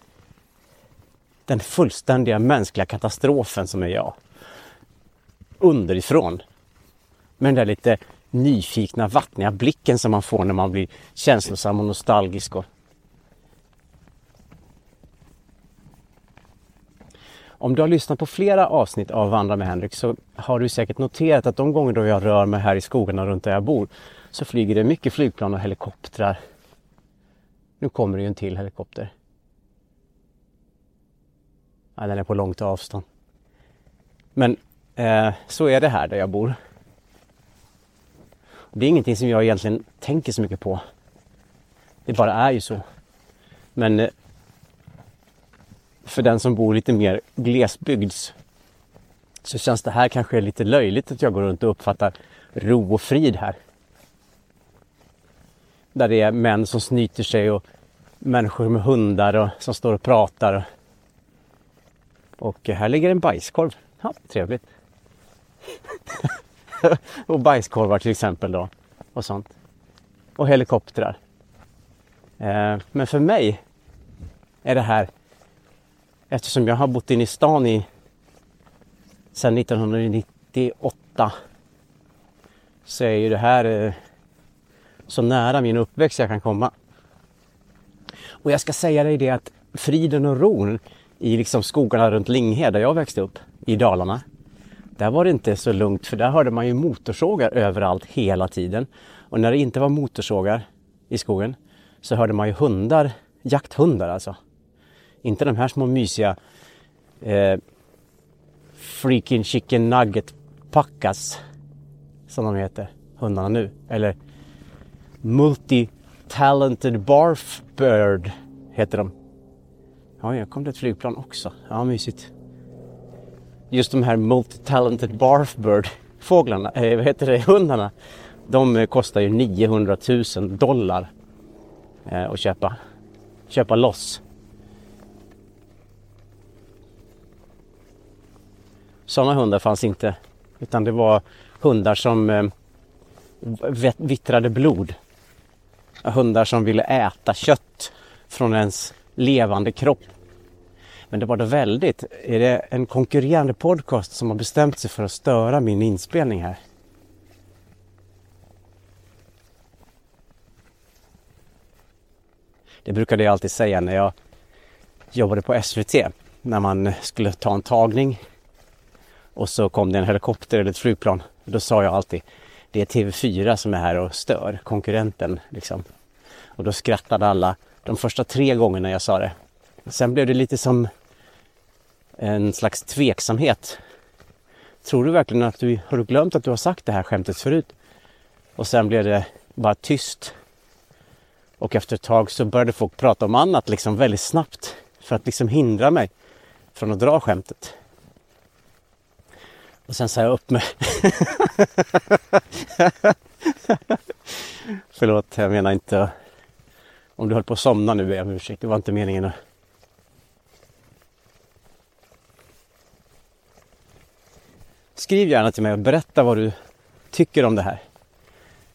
Den fullständiga mänskliga katastrofen som är jag. Underifrån. Med den där lite nyfikna, vattniga blicken som man får när man blir känslosam och nostalgisk. Och... Om du har lyssnat på flera avsnitt av Vandra med Henrik så har du säkert noterat att de gånger då jag rör mig här i skogarna runt där jag bor så flyger det mycket flygplan och helikoptrar. Nu kommer det ju en till helikopter. Ja, den är på långt avstånd. Men eh, så är det här där jag bor. Det är ingenting som jag egentligen tänker så mycket på. Det bara är ju så. Men eh, för den som bor lite mer glesbygds så känns det här kanske lite löjligt att jag går runt och uppfattar ro och frid här. Där det är män som snyter sig och människor med hundar och, som står och pratar. Och här ligger en bajskorv. Ja, trevligt. och bajskorvar till exempel då. Och sånt. Och helikoptrar. Eh, men för mig är det här, eftersom jag har bott inne i stan i sedan 1998 så är ju det här eh, så nära min uppväxt jag kan komma. Och jag ska säga dig det att friden och ron i liksom skogarna runt Linghed där jag växte upp i Dalarna. Där var det inte så lugnt för där hörde man ju motorsågar överallt hela tiden. Och när det inte var motorsågar i skogen så hörde man ju hundar, jakthundar alltså. Inte de här små mysiga eh, freaking chicken nugget packas som de heter, hundarna nu. Eller multi-talented barf bird heter de. Ja, jag kom till ett flygplan också. Ja, mysigt. Just de här multi-talented barf bird fåglarna, eh, vad heter det, hundarna. De kostar ju 900 000 dollar eh, att köpa. Köpa loss. Sådana hundar fanns inte. Utan det var hundar som eh, vittrade blod. Hundar som ville äta kött från ens levande kropp. Men det var då väldigt, är det en konkurrerande podcast som har bestämt sig för att störa min inspelning här? Det brukade jag alltid säga när jag jobbade på SVT. När man skulle ta en tagning och så kom det en helikopter eller ett flygplan. Då sa jag alltid det är TV4 som är här och stör konkurrenten. Liksom. Och då skrattade alla de första tre gångerna jag sa det. Sen blev det lite som en slags tveksamhet. Tror du verkligen att du har du glömt att du har sagt det här skämtet förut? Och sen blev det bara tyst. Och efter ett tag så började folk prata om annat liksom väldigt snabbt för att liksom hindra mig från att dra skämtet. Och sen sa jag upp mig. Förlåt, jag menar inte... Om du höll på att somna nu ber jag om ursäkt. Det var inte meningen att... Skriv gärna till mig och berätta vad du tycker om det här.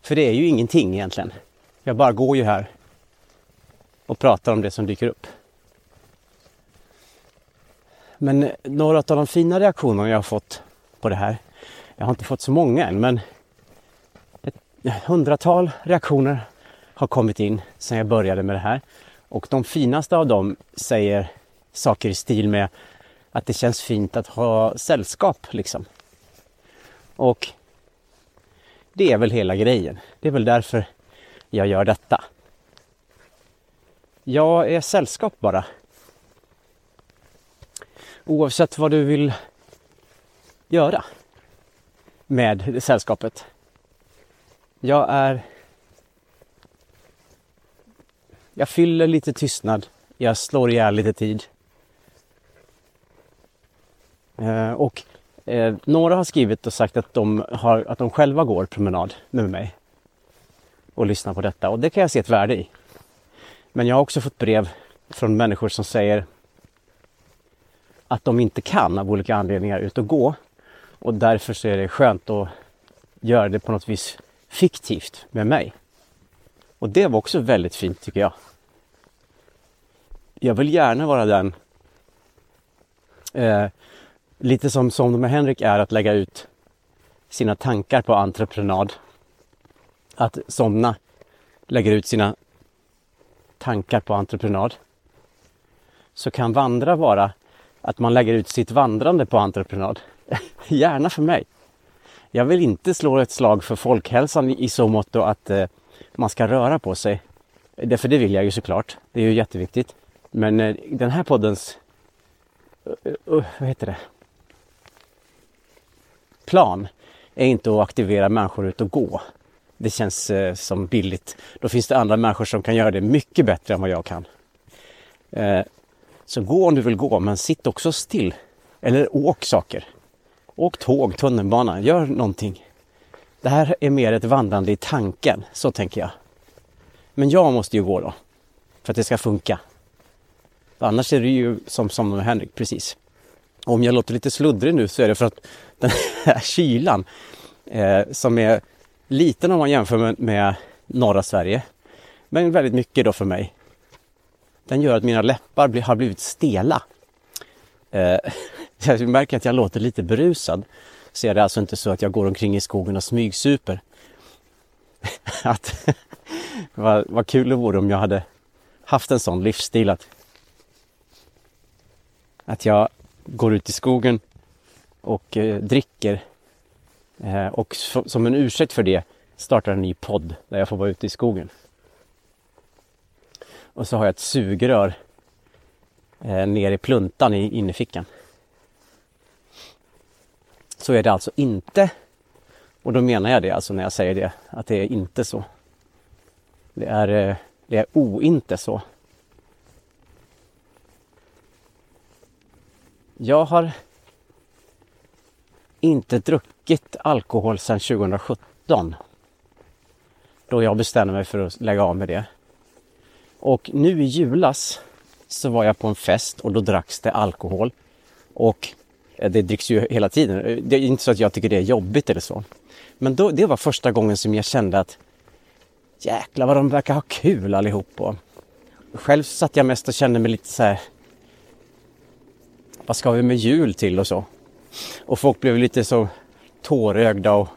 För det är ju ingenting egentligen. Jag bara går ju här och pratar om det som dyker upp. Men några av de fina reaktionerna jag har fått på det här. Jag har inte fått så många än men ett hundratal reaktioner har kommit in sedan jag började med det här. Och de finaste av dem säger saker i stil med att det känns fint att ha sällskap liksom. Och det är väl hela grejen. Det är väl därför jag gör detta. Jag är sällskap bara. Oavsett vad du vill göra med sällskapet. Jag är... Jag fyller lite tystnad. Jag slår ihjäl lite tid. Eh, och eh, några har skrivit och sagt att de, har, att de själva går promenad med mig och lyssnar på detta och det kan jag se ett värde i. Men jag har också fått brev från människor som säger att de inte kan av olika anledningar ut och gå och därför så är det skönt att göra det på något vis fiktivt med mig. Och det var också väldigt fint tycker jag. jag vill gärna vara den eh, lite som som med Henrik är att lägga ut sina tankar på entreprenad. Att somna lägger ut sina tankar på entreprenad. Så kan vandra vara att man lägger ut sitt vandrande på entreprenad. Gärna för mig. Jag vill inte slå ett slag för folkhälsan i så mått att eh, man ska röra på sig. Därför det vill jag ju såklart. Det är ju jätteviktigt. Men eh, den här poddens, uh, uh, vad heter det? Plan är inte att aktivera människor ut och gå. Det känns eh, som billigt. Då finns det andra människor som kan göra det mycket bättre än vad jag kan. Eh, så gå om du vill gå, men sitt också still. Eller åk saker. Åk tåg, tunnelbana, gör någonting. Det här är mer ett vandrande i tanken, så tänker jag. Men jag måste ju gå då, för att det ska funka. Annars är det ju som, som med Henrik, precis. Om jag låter lite sluddrig nu så är det för att den här kylan eh, som är liten om man jämför med, med norra Sverige, men väldigt mycket då för mig. Den gör att mina läppar blir, har blivit stela. Eh, jag märker att jag låter lite berusad. Så är det alltså inte så att jag går omkring i skogen och smygsuper. att, vad, vad kul det vore om jag hade haft en sån livsstil att, att jag går ut i skogen och eh, dricker eh, och som en ursäkt för det startar en ny podd där jag får vara ute i skogen. Och så har jag ett sugrör eh, ner i pluntan i innerfickan. Så är det alltså inte. Och då menar jag det alltså när jag säger det, att det är inte så. Det är, eh, det är ointe så. Jag har inte druckit alkohol sedan 2017. Då jag bestämde mig för att lägga av med det. Och nu i julas så var jag på en fest och då dracks det alkohol. Och Eh, det dricks ju hela tiden. Eh, det är inte så att jag tycker det är jobbigt eller så. Men då, det var första gången som jag kände att jäklar vad de verkar ha kul allihop. Och själv satt jag mest och kände mig lite så här. Vad ska vi med jul till och så? Och folk blev lite så tårögda och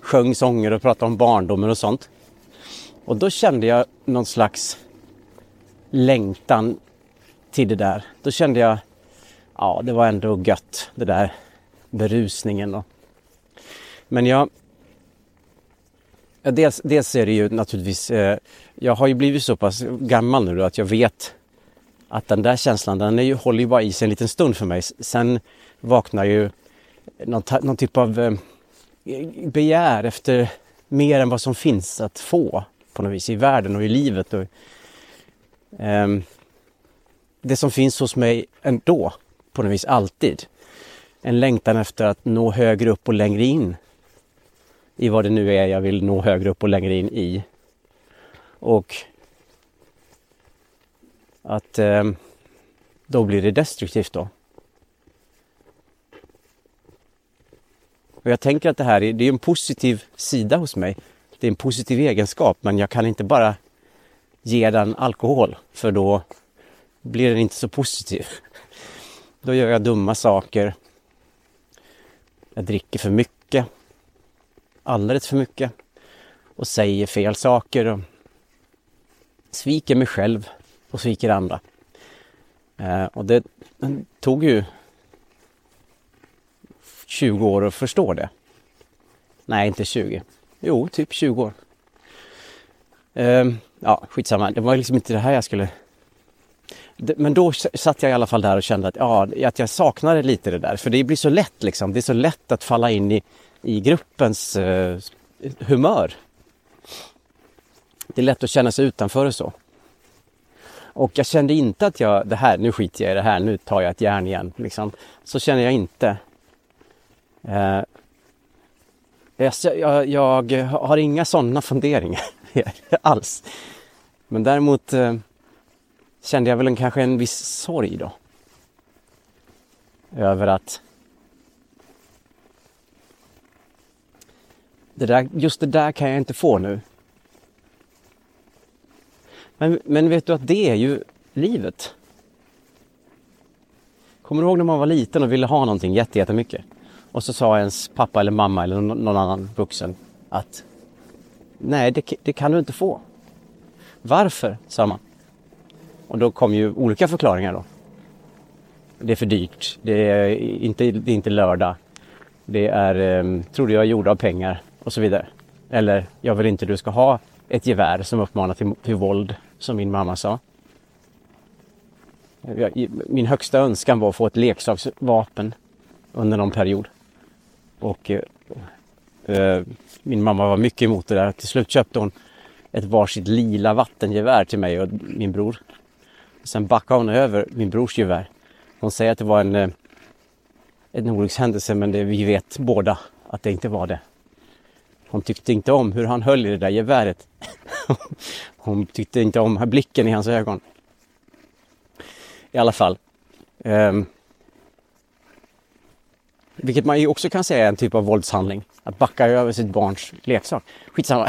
sjöng sånger och pratade om barndomen och sånt. Och då kände jag någon slags längtan till det där. Då kände jag, ja det var ändå gött det där berusningen. då. Men jag, dels, dels är det ju naturligtvis, eh, jag har ju blivit så pass gammal nu då att jag vet att den där känslan den är ju, håller ju bara i sig en liten stund för mig. Sen vaknar ju någon, någon typ av eh, begär efter mer än vad som finns att få på något vis i världen och i livet. Och, eh, det som finns hos mig ändå, på något vis alltid. En längtan efter att nå högre upp och längre in i vad det nu är jag vill nå högre upp och längre in i. Och att eh, då blir det destruktivt då. Och jag tänker att det här är, det är en positiv sida hos mig. Det är en positiv egenskap men jag kan inte bara ge den alkohol för då blir den inte så positiv. Då gör jag dumma saker. Jag dricker för mycket. Alldeles för mycket. Och säger fel saker. Och sviker mig själv och sviker andra. Eh, och det tog ju 20 år att förstå det. Nej, inte 20. Jo, typ 20 år. Ehm, ja, skitsamma. Det var liksom inte det här jag skulle... Men då satt jag i alla fall där och kände att, ja, att jag saknade lite det där. För det blir så lätt liksom. Det är så lätt att falla in i, i gruppens uh, humör. Det är lätt att känna sig utanför och så. Och jag kände inte att jag, det här, nu skiter jag i det här, nu tar jag ett järn igen. Liksom. Så känner jag inte. Eh, jag, jag, har inga sådana funderingar alls. Men däremot eh, kände jag väl en, kanske en viss sorg då. Över att det där, just det där kan jag inte få nu. Men, men vet du att det är ju livet. Kommer du ihåg när man var liten och ville ha någonting jätte- jättemycket? Och så sa ens pappa eller mamma eller någon annan vuxen att nej, det, det kan du inte få. Varför? sa man. Och då kom ju olika förklaringar då. Det är för dyrt. Det är inte, det är inte lördag. Det är, eh, du jag, gjord av pengar och så vidare. Eller, jag vill inte du ska ha ett gevär som uppmanar till, till våld, som min mamma sa. Min högsta önskan var att få ett leksaksvapen under någon period. Och eh, eh, min mamma var mycket emot det där. Till slut köpte hon ett varsitt lila vattengevär till mig och min bror. Sen backade hon över min brors gevär. Hon säger att det var en, eh, en olyckshändelse men det, vi vet båda att det inte var det. Hon tyckte inte om hur han höll i det där geväret. Hon tyckte inte om blicken i hans ögon. I alla fall. Um, vilket man ju också kan säga är en typ av våldshandling. Att backa över sitt barns leksak. Skitsamma.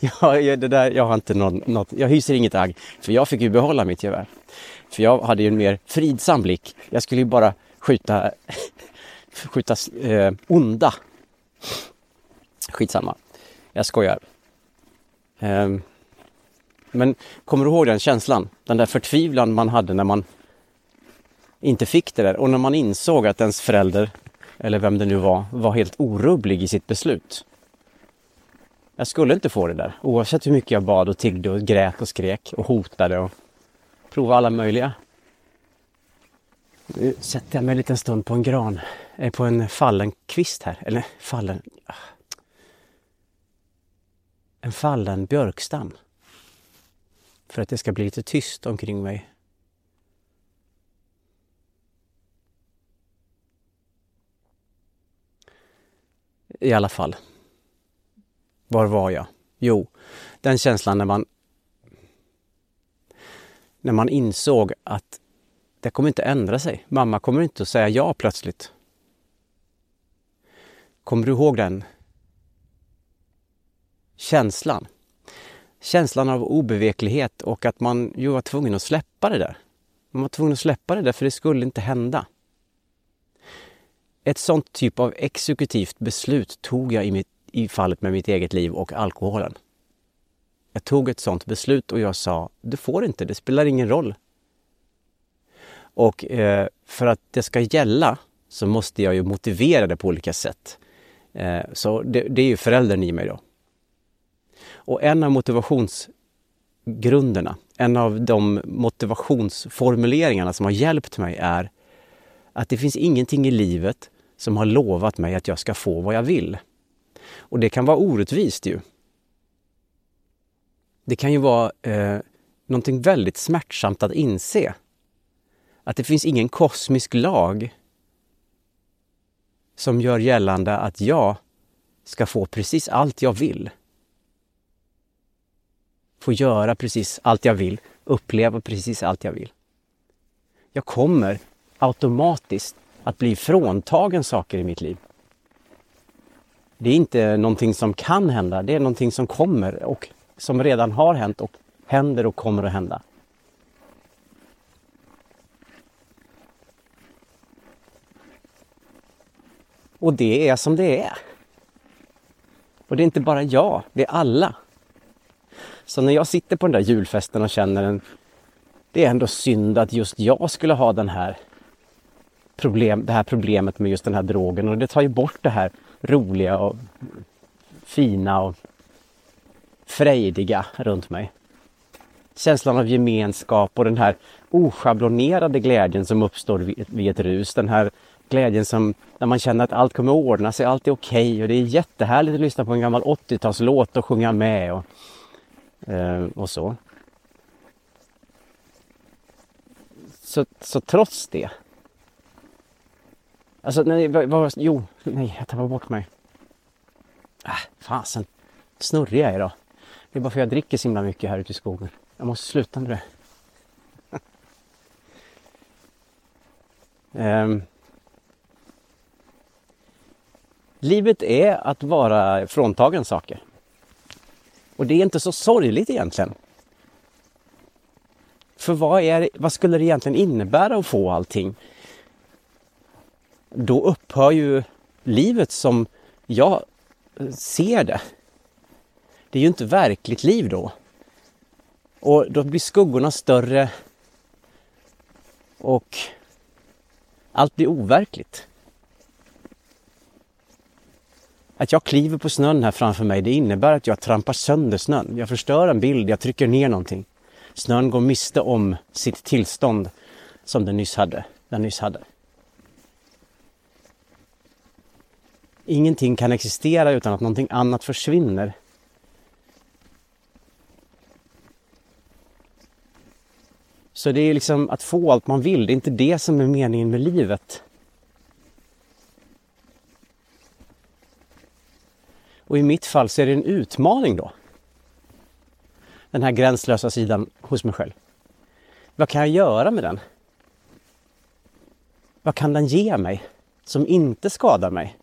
jag, det där, jag har inte någon, något, jag hyser inget agg. För jag fick ju behålla mitt gevär. För jag hade ju en mer fridsam blick. Jag skulle ju bara skjuta, skjuta eh, onda. Skitsamma. Jag skojar. Um, men kommer du ihåg den känslan? Den där förtvivlan man hade när man inte fick det där och när man insåg att ens förälder, eller vem det nu var, var helt orubblig i sitt beslut. Jag skulle inte få det där, oavsett hur mycket jag bad och tiggde och grät och skrek och hotade och provade alla möjliga. Nu sätter jag mig en liten stund på en gran, på en fallen kvist här, eller fallen... Ah. En fallen björkstam. För att det ska bli lite tyst omkring mig. I alla fall. Var var jag? Jo, den känslan när man när man insåg att det kommer inte ändra sig. Mamma kommer inte att säga ja plötsligt. Kommer du ihåg den känslan? Känslan av obeveklighet och att man ju var tvungen att släppa det där. Man var tvungen att släppa det där för det skulle inte hända. Ett sånt typ av exekutivt beslut tog jag i, mitt, i fallet med mitt eget liv och alkoholen. Jag tog ett sånt beslut och jag sa, du får inte, det spelar ingen roll. Och eh, för att det ska gälla så måste jag ju motivera det på olika sätt. Eh, så det, det, är ju föräldern i mig då. Och en av motivationsgrunderna, en av de motivationsformuleringarna som har hjälpt mig är att det finns ingenting i livet som har lovat mig att jag ska få vad jag vill. Och det kan vara orättvist ju. Det kan ju vara eh, någonting väldigt smärtsamt att inse. Att det finns ingen kosmisk lag som gör gällande att jag ska få precis allt jag vill. Få göra precis allt jag vill, uppleva precis allt jag vill. Jag kommer automatiskt att bli fråntagen saker i mitt liv. Det är inte någonting som kan hända, det är någonting som kommer och som redan har hänt och händer och kommer att hända. Och det är som det är. Och det är inte bara jag, det är alla. Så när jag sitter på den där julfesten och känner en... Det är ändå synd att just jag skulle ha den här problem, det här problemet med just den här drogen och det tar ju bort det här roliga och fina och frejdiga runt mig. Känslan av gemenskap och den här oschablonerade glädjen som uppstår vid ett rus. Den här glädjen som när man känner att allt kommer att ordna sig, allt är okej okay och det är jättehärligt att lyssna på en gammal 80-talslåt och sjunga med och, eh, och så. så. Så trots det Alltså, nej, vad, vad, jo, nej, jag tappade bort mig. Äh, fasen, snurrig jag är idag. Det är bara för att jag dricker så himla mycket här ute i skogen. Jag måste sluta med det. um, livet är att vara fråntagen saker. Och det är inte så sorgligt egentligen. För vad, är, vad skulle det egentligen innebära att få allting? Då upphör ju livet som jag ser det. Det är ju inte verkligt liv då. Och då blir skuggorna större och allt blir overkligt. Att jag kliver på snön här framför mig, det innebär att jag trampar sönder snön. Jag förstör en bild, jag trycker ner någonting. Snön går miste om sitt tillstånd som den nyss hade. Den nyss hade. Ingenting kan existera utan att någonting annat försvinner. Så det är liksom att få allt man vill, det är inte det som är meningen med livet. Och i mitt fall så är det en utmaning då. Den här gränslösa sidan hos mig själv. Vad kan jag göra med den? Vad kan den ge mig som inte skadar mig?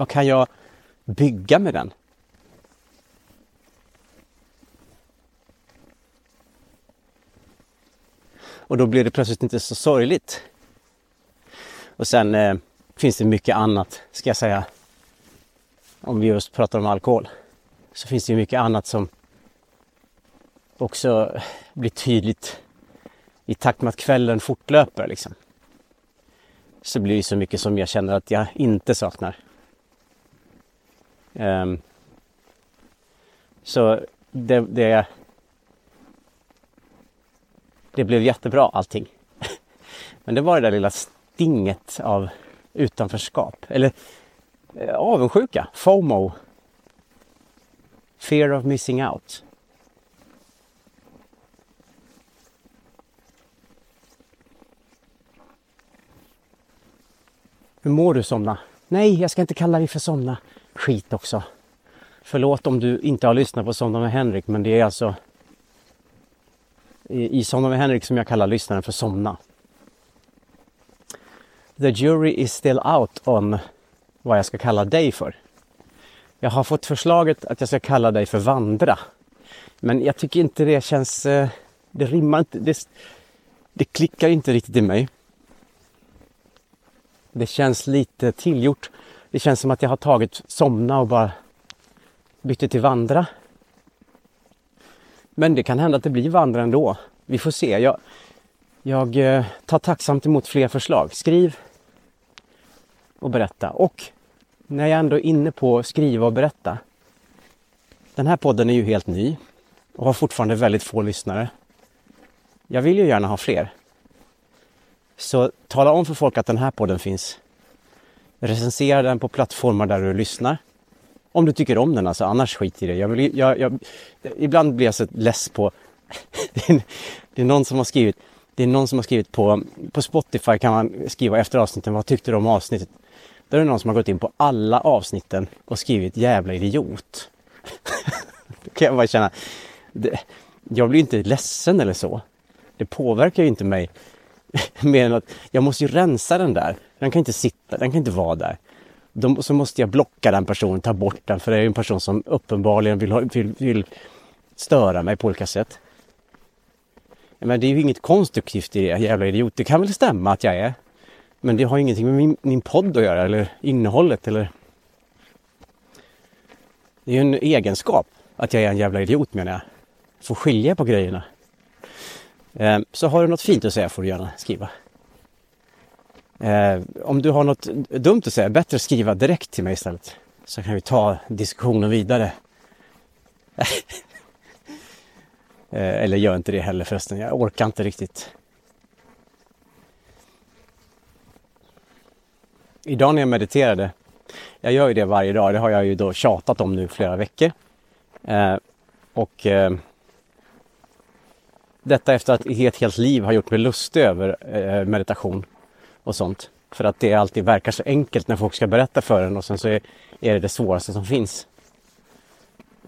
Vad kan jag bygga med den? Och då blir det plötsligt inte så sorgligt. Och sen eh, finns det mycket annat, ska jag säga. Om vi just pratar om alkohol. Så finns det ju mycket annat som också blir tydligt i takt med att kvällen fortlöper. Liksom. Så blir det så mycket som jag känner att jag inte saknar. Um, så det, det, det blev jättebra allting. Men det var det där lilla stinget av utanförskap. Eller eh, avundsjuka, FOMO. Fear of missing out. Hur mår du Somna? Nej, jag ska inte kalla dig för Somna. Skit också. Förlåt om du inte har lyssnat på Somna med Henrik, men det är alltså i, i Somna med Henrik som jag kallar lyssnaren för Somna. The jury is still out on vad jag ska kalla dig för. Jag har fått förslaget att jag ska kalla dig för Vandra. Men jag tycker inte det känns... Eh, det rimmar inte. Det, det klickar inte riktigt i mig. Det känns lite tillgjort. Det känns som att jag har tagit Somna och bara bytte till Vandra. Men det kan hända att det blir Vandra ändå. Vi får se. Jag, jag eh, tar tacksamt emot fler förslag. Skriv och berätta. Och när jag ändå är inne på skriva och berätta. Den här podden är ju helt ny och har fortfarande väldigt få lyssnare. Jag vill ju gärna ha fler. Så tala om för folk att den här podden finns. Recensera den på plattformar där du lyssnar. Om du tycker om den alltså, annars skit i det. Jag vill, jag, jag, ibland blir jag så less på... det, är, det är någon som har skrivit det är någon som har skrivit på, på Spotify kan man skriva efter avsnitten, vad tyckte du om avsnittet? Då är det någon som har gått in på alla avsnitten och skrivit jävla idiot. Då kan jag bara känna, det, jag blir inte ledsen eller så. Det påverkar ju inte mig mer än att jag måste ju rensa den där. Den kan inte sitta, den kan inte vara där. De, så måste jag blocka den personen, ta bort den, för det är en person som uppenbarligen vill, vill, vill störa mig på olika sätt. Men det är ju inget konstruktivt i det, jävla idiot. Det kan väl stämma att jag är. Men det har ingenting med min, min podd att göra eller innehållet eller... Det är ju en egenskap att jag är en jävla idiot menar jag. Får skilja på grejerna. Ehm, så har du något fint att säga får du gärna skriva. Eh, om du har något dumt att säga, bättre skriva direkt till mig istället. Så kan vi ta diskussionen vidare. Eh, eller gör inte det heller förresten, jag orkar inte riktigt. Idag när jag mediterade, jag gör ju det varje dag, det har jag ju då tjatat om nu flera veckor. Eh, och eh, detta efter att i ett helt liv har gjort mig lustig över eh, meditation och sånt. För att det alltid verkar så enkelt när folk ska berätta för en och sen så är, är det det svåraste som finns.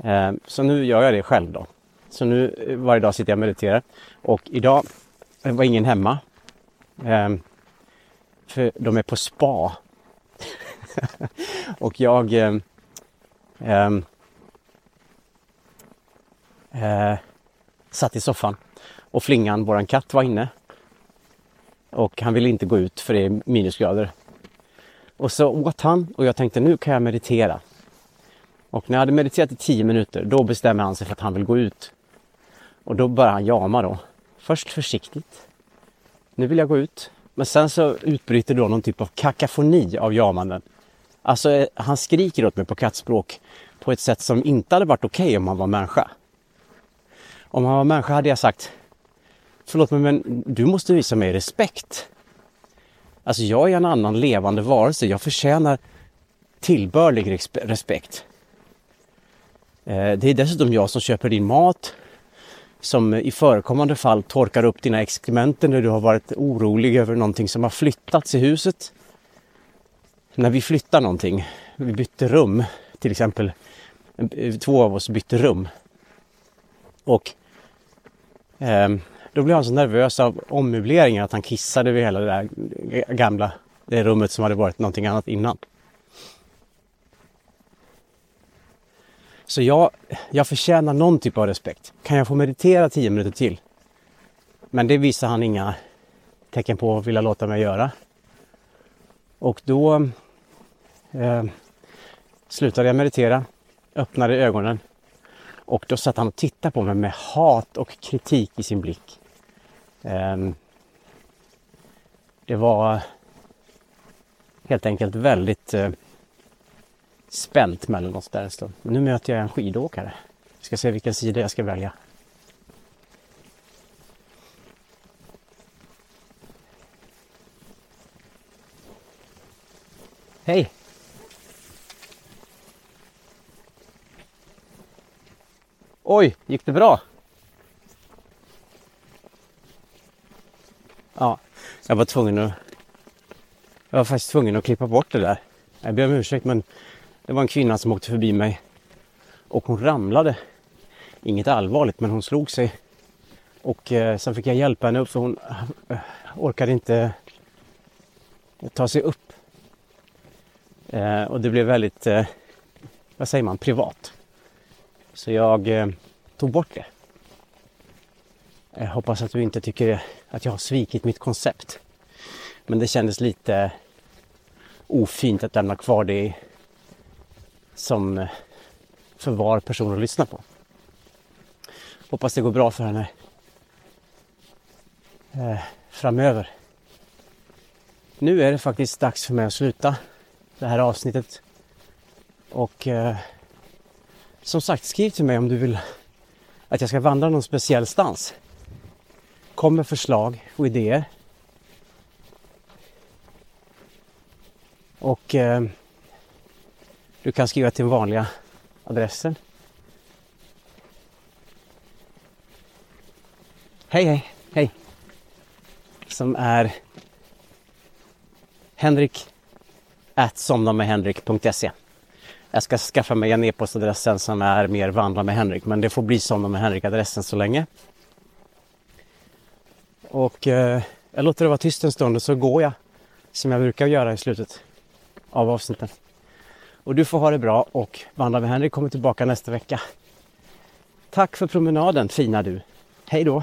Eh, så nu gör jag det själv då. Så nu eh, varje dag sitter jag och mediterar. Och idag var ingen hemma. Eh, för de är på spa. och jag eh, ehm, eh, satt i soffan och Flingan, våran katt, var inne. Och han ville inte gå ut för det är minusgrader. Och så åt han och jag tänkte nu kan jag meditera. Och när jag hade mediterat i tio minuter då bestämmer han sig för att han vill gå ut. Och då börjar han jama då. Först försiktigt. Nu vill jag gå ut. Men sen så utbryter då någon typ av kakafoni av jamanden. Alltså eh, han skriker åt mig på kattspråk på ett sätt som inte hade varit okej okay om han var människa. Om han var människa hade jag sagt Förlåt mig men du måste visa mig respekt. Alltså jag är en annan levande varelse. Jag förtjänar tillbörlig respekt. Eh, det är dessutom jag som köper din mat. Som i förekommande fall torkar upp dina exkrementer när du har varit orolig över någonting som har flyttats i huset. När vi flyttar någonting, vi bytte rum till exempel. Eh, två av oss bytte rum. Och eh, då blev han så nervös av ommöbleringen att han kissade vid hela det där gamla det rummet som hade varit någonting annat innan. Så jag, jag förtjänar någon typ av respekt. Kan jag få meditera tio minuter till? Men det visar han inga tecken på att vilja låta mig göra. Och då eh, slutade jag meditera, öppnade ögonen och då satt han och tittade på mig med hat och kritik i sin blick. Ehm, det var helt enkelt väldigt eh, spänt mellan oss där en stund. Men nu möter jag en skidåkare. Jag ska se vilken sida jag ska välja. Hej! Oj, gick det bra? Ja, jag var tvungen att... Jag var faktiskt tvungen att klippa bort det där. Jag ber om ursäkt men det var en kvinna som åkte förbi mig och hon ramlade. Inget allvarligt men hon slog sig. Och eh, sen fick jag hjälpa henne upp för hon eh, orkade inte ta sig upp. Eh, och det blev väldigt, eh, vad säger man, privat. Så jag eh, tog bort det. Jag hoppas att du inte tycker det att jag har svikit mitt koncept. Men det kändes lite ofint att lämna kvar det som eh, för var person att lyssna på. Hoppas det går bra för henne eh, framöver. Nu är det faktiskt dags för mig att sluta det här avsnittet. Och eh, som sagt, skriv till mig om du vill att jag ska vandra någon speciell stans. Kom med förslag och idéer. Och eh, du kan skriva till den vanliga adressen. Hej, hej, hej. Som är Henrik at somnamedhenrik.se. Jag ska skaffa mig en e-postadress sen som är mer vandra med Henrik, men det får bli somna med Henrik-adressen så länge. Och eh, jag låter det vara tyst en stund och så går jag som jag brukar göra i slutet av avsnitten. Och du får ha det bra och Vandra med Henrik kommer tillbaka nästa vecka. Tack för promenaden fina du. Hej då!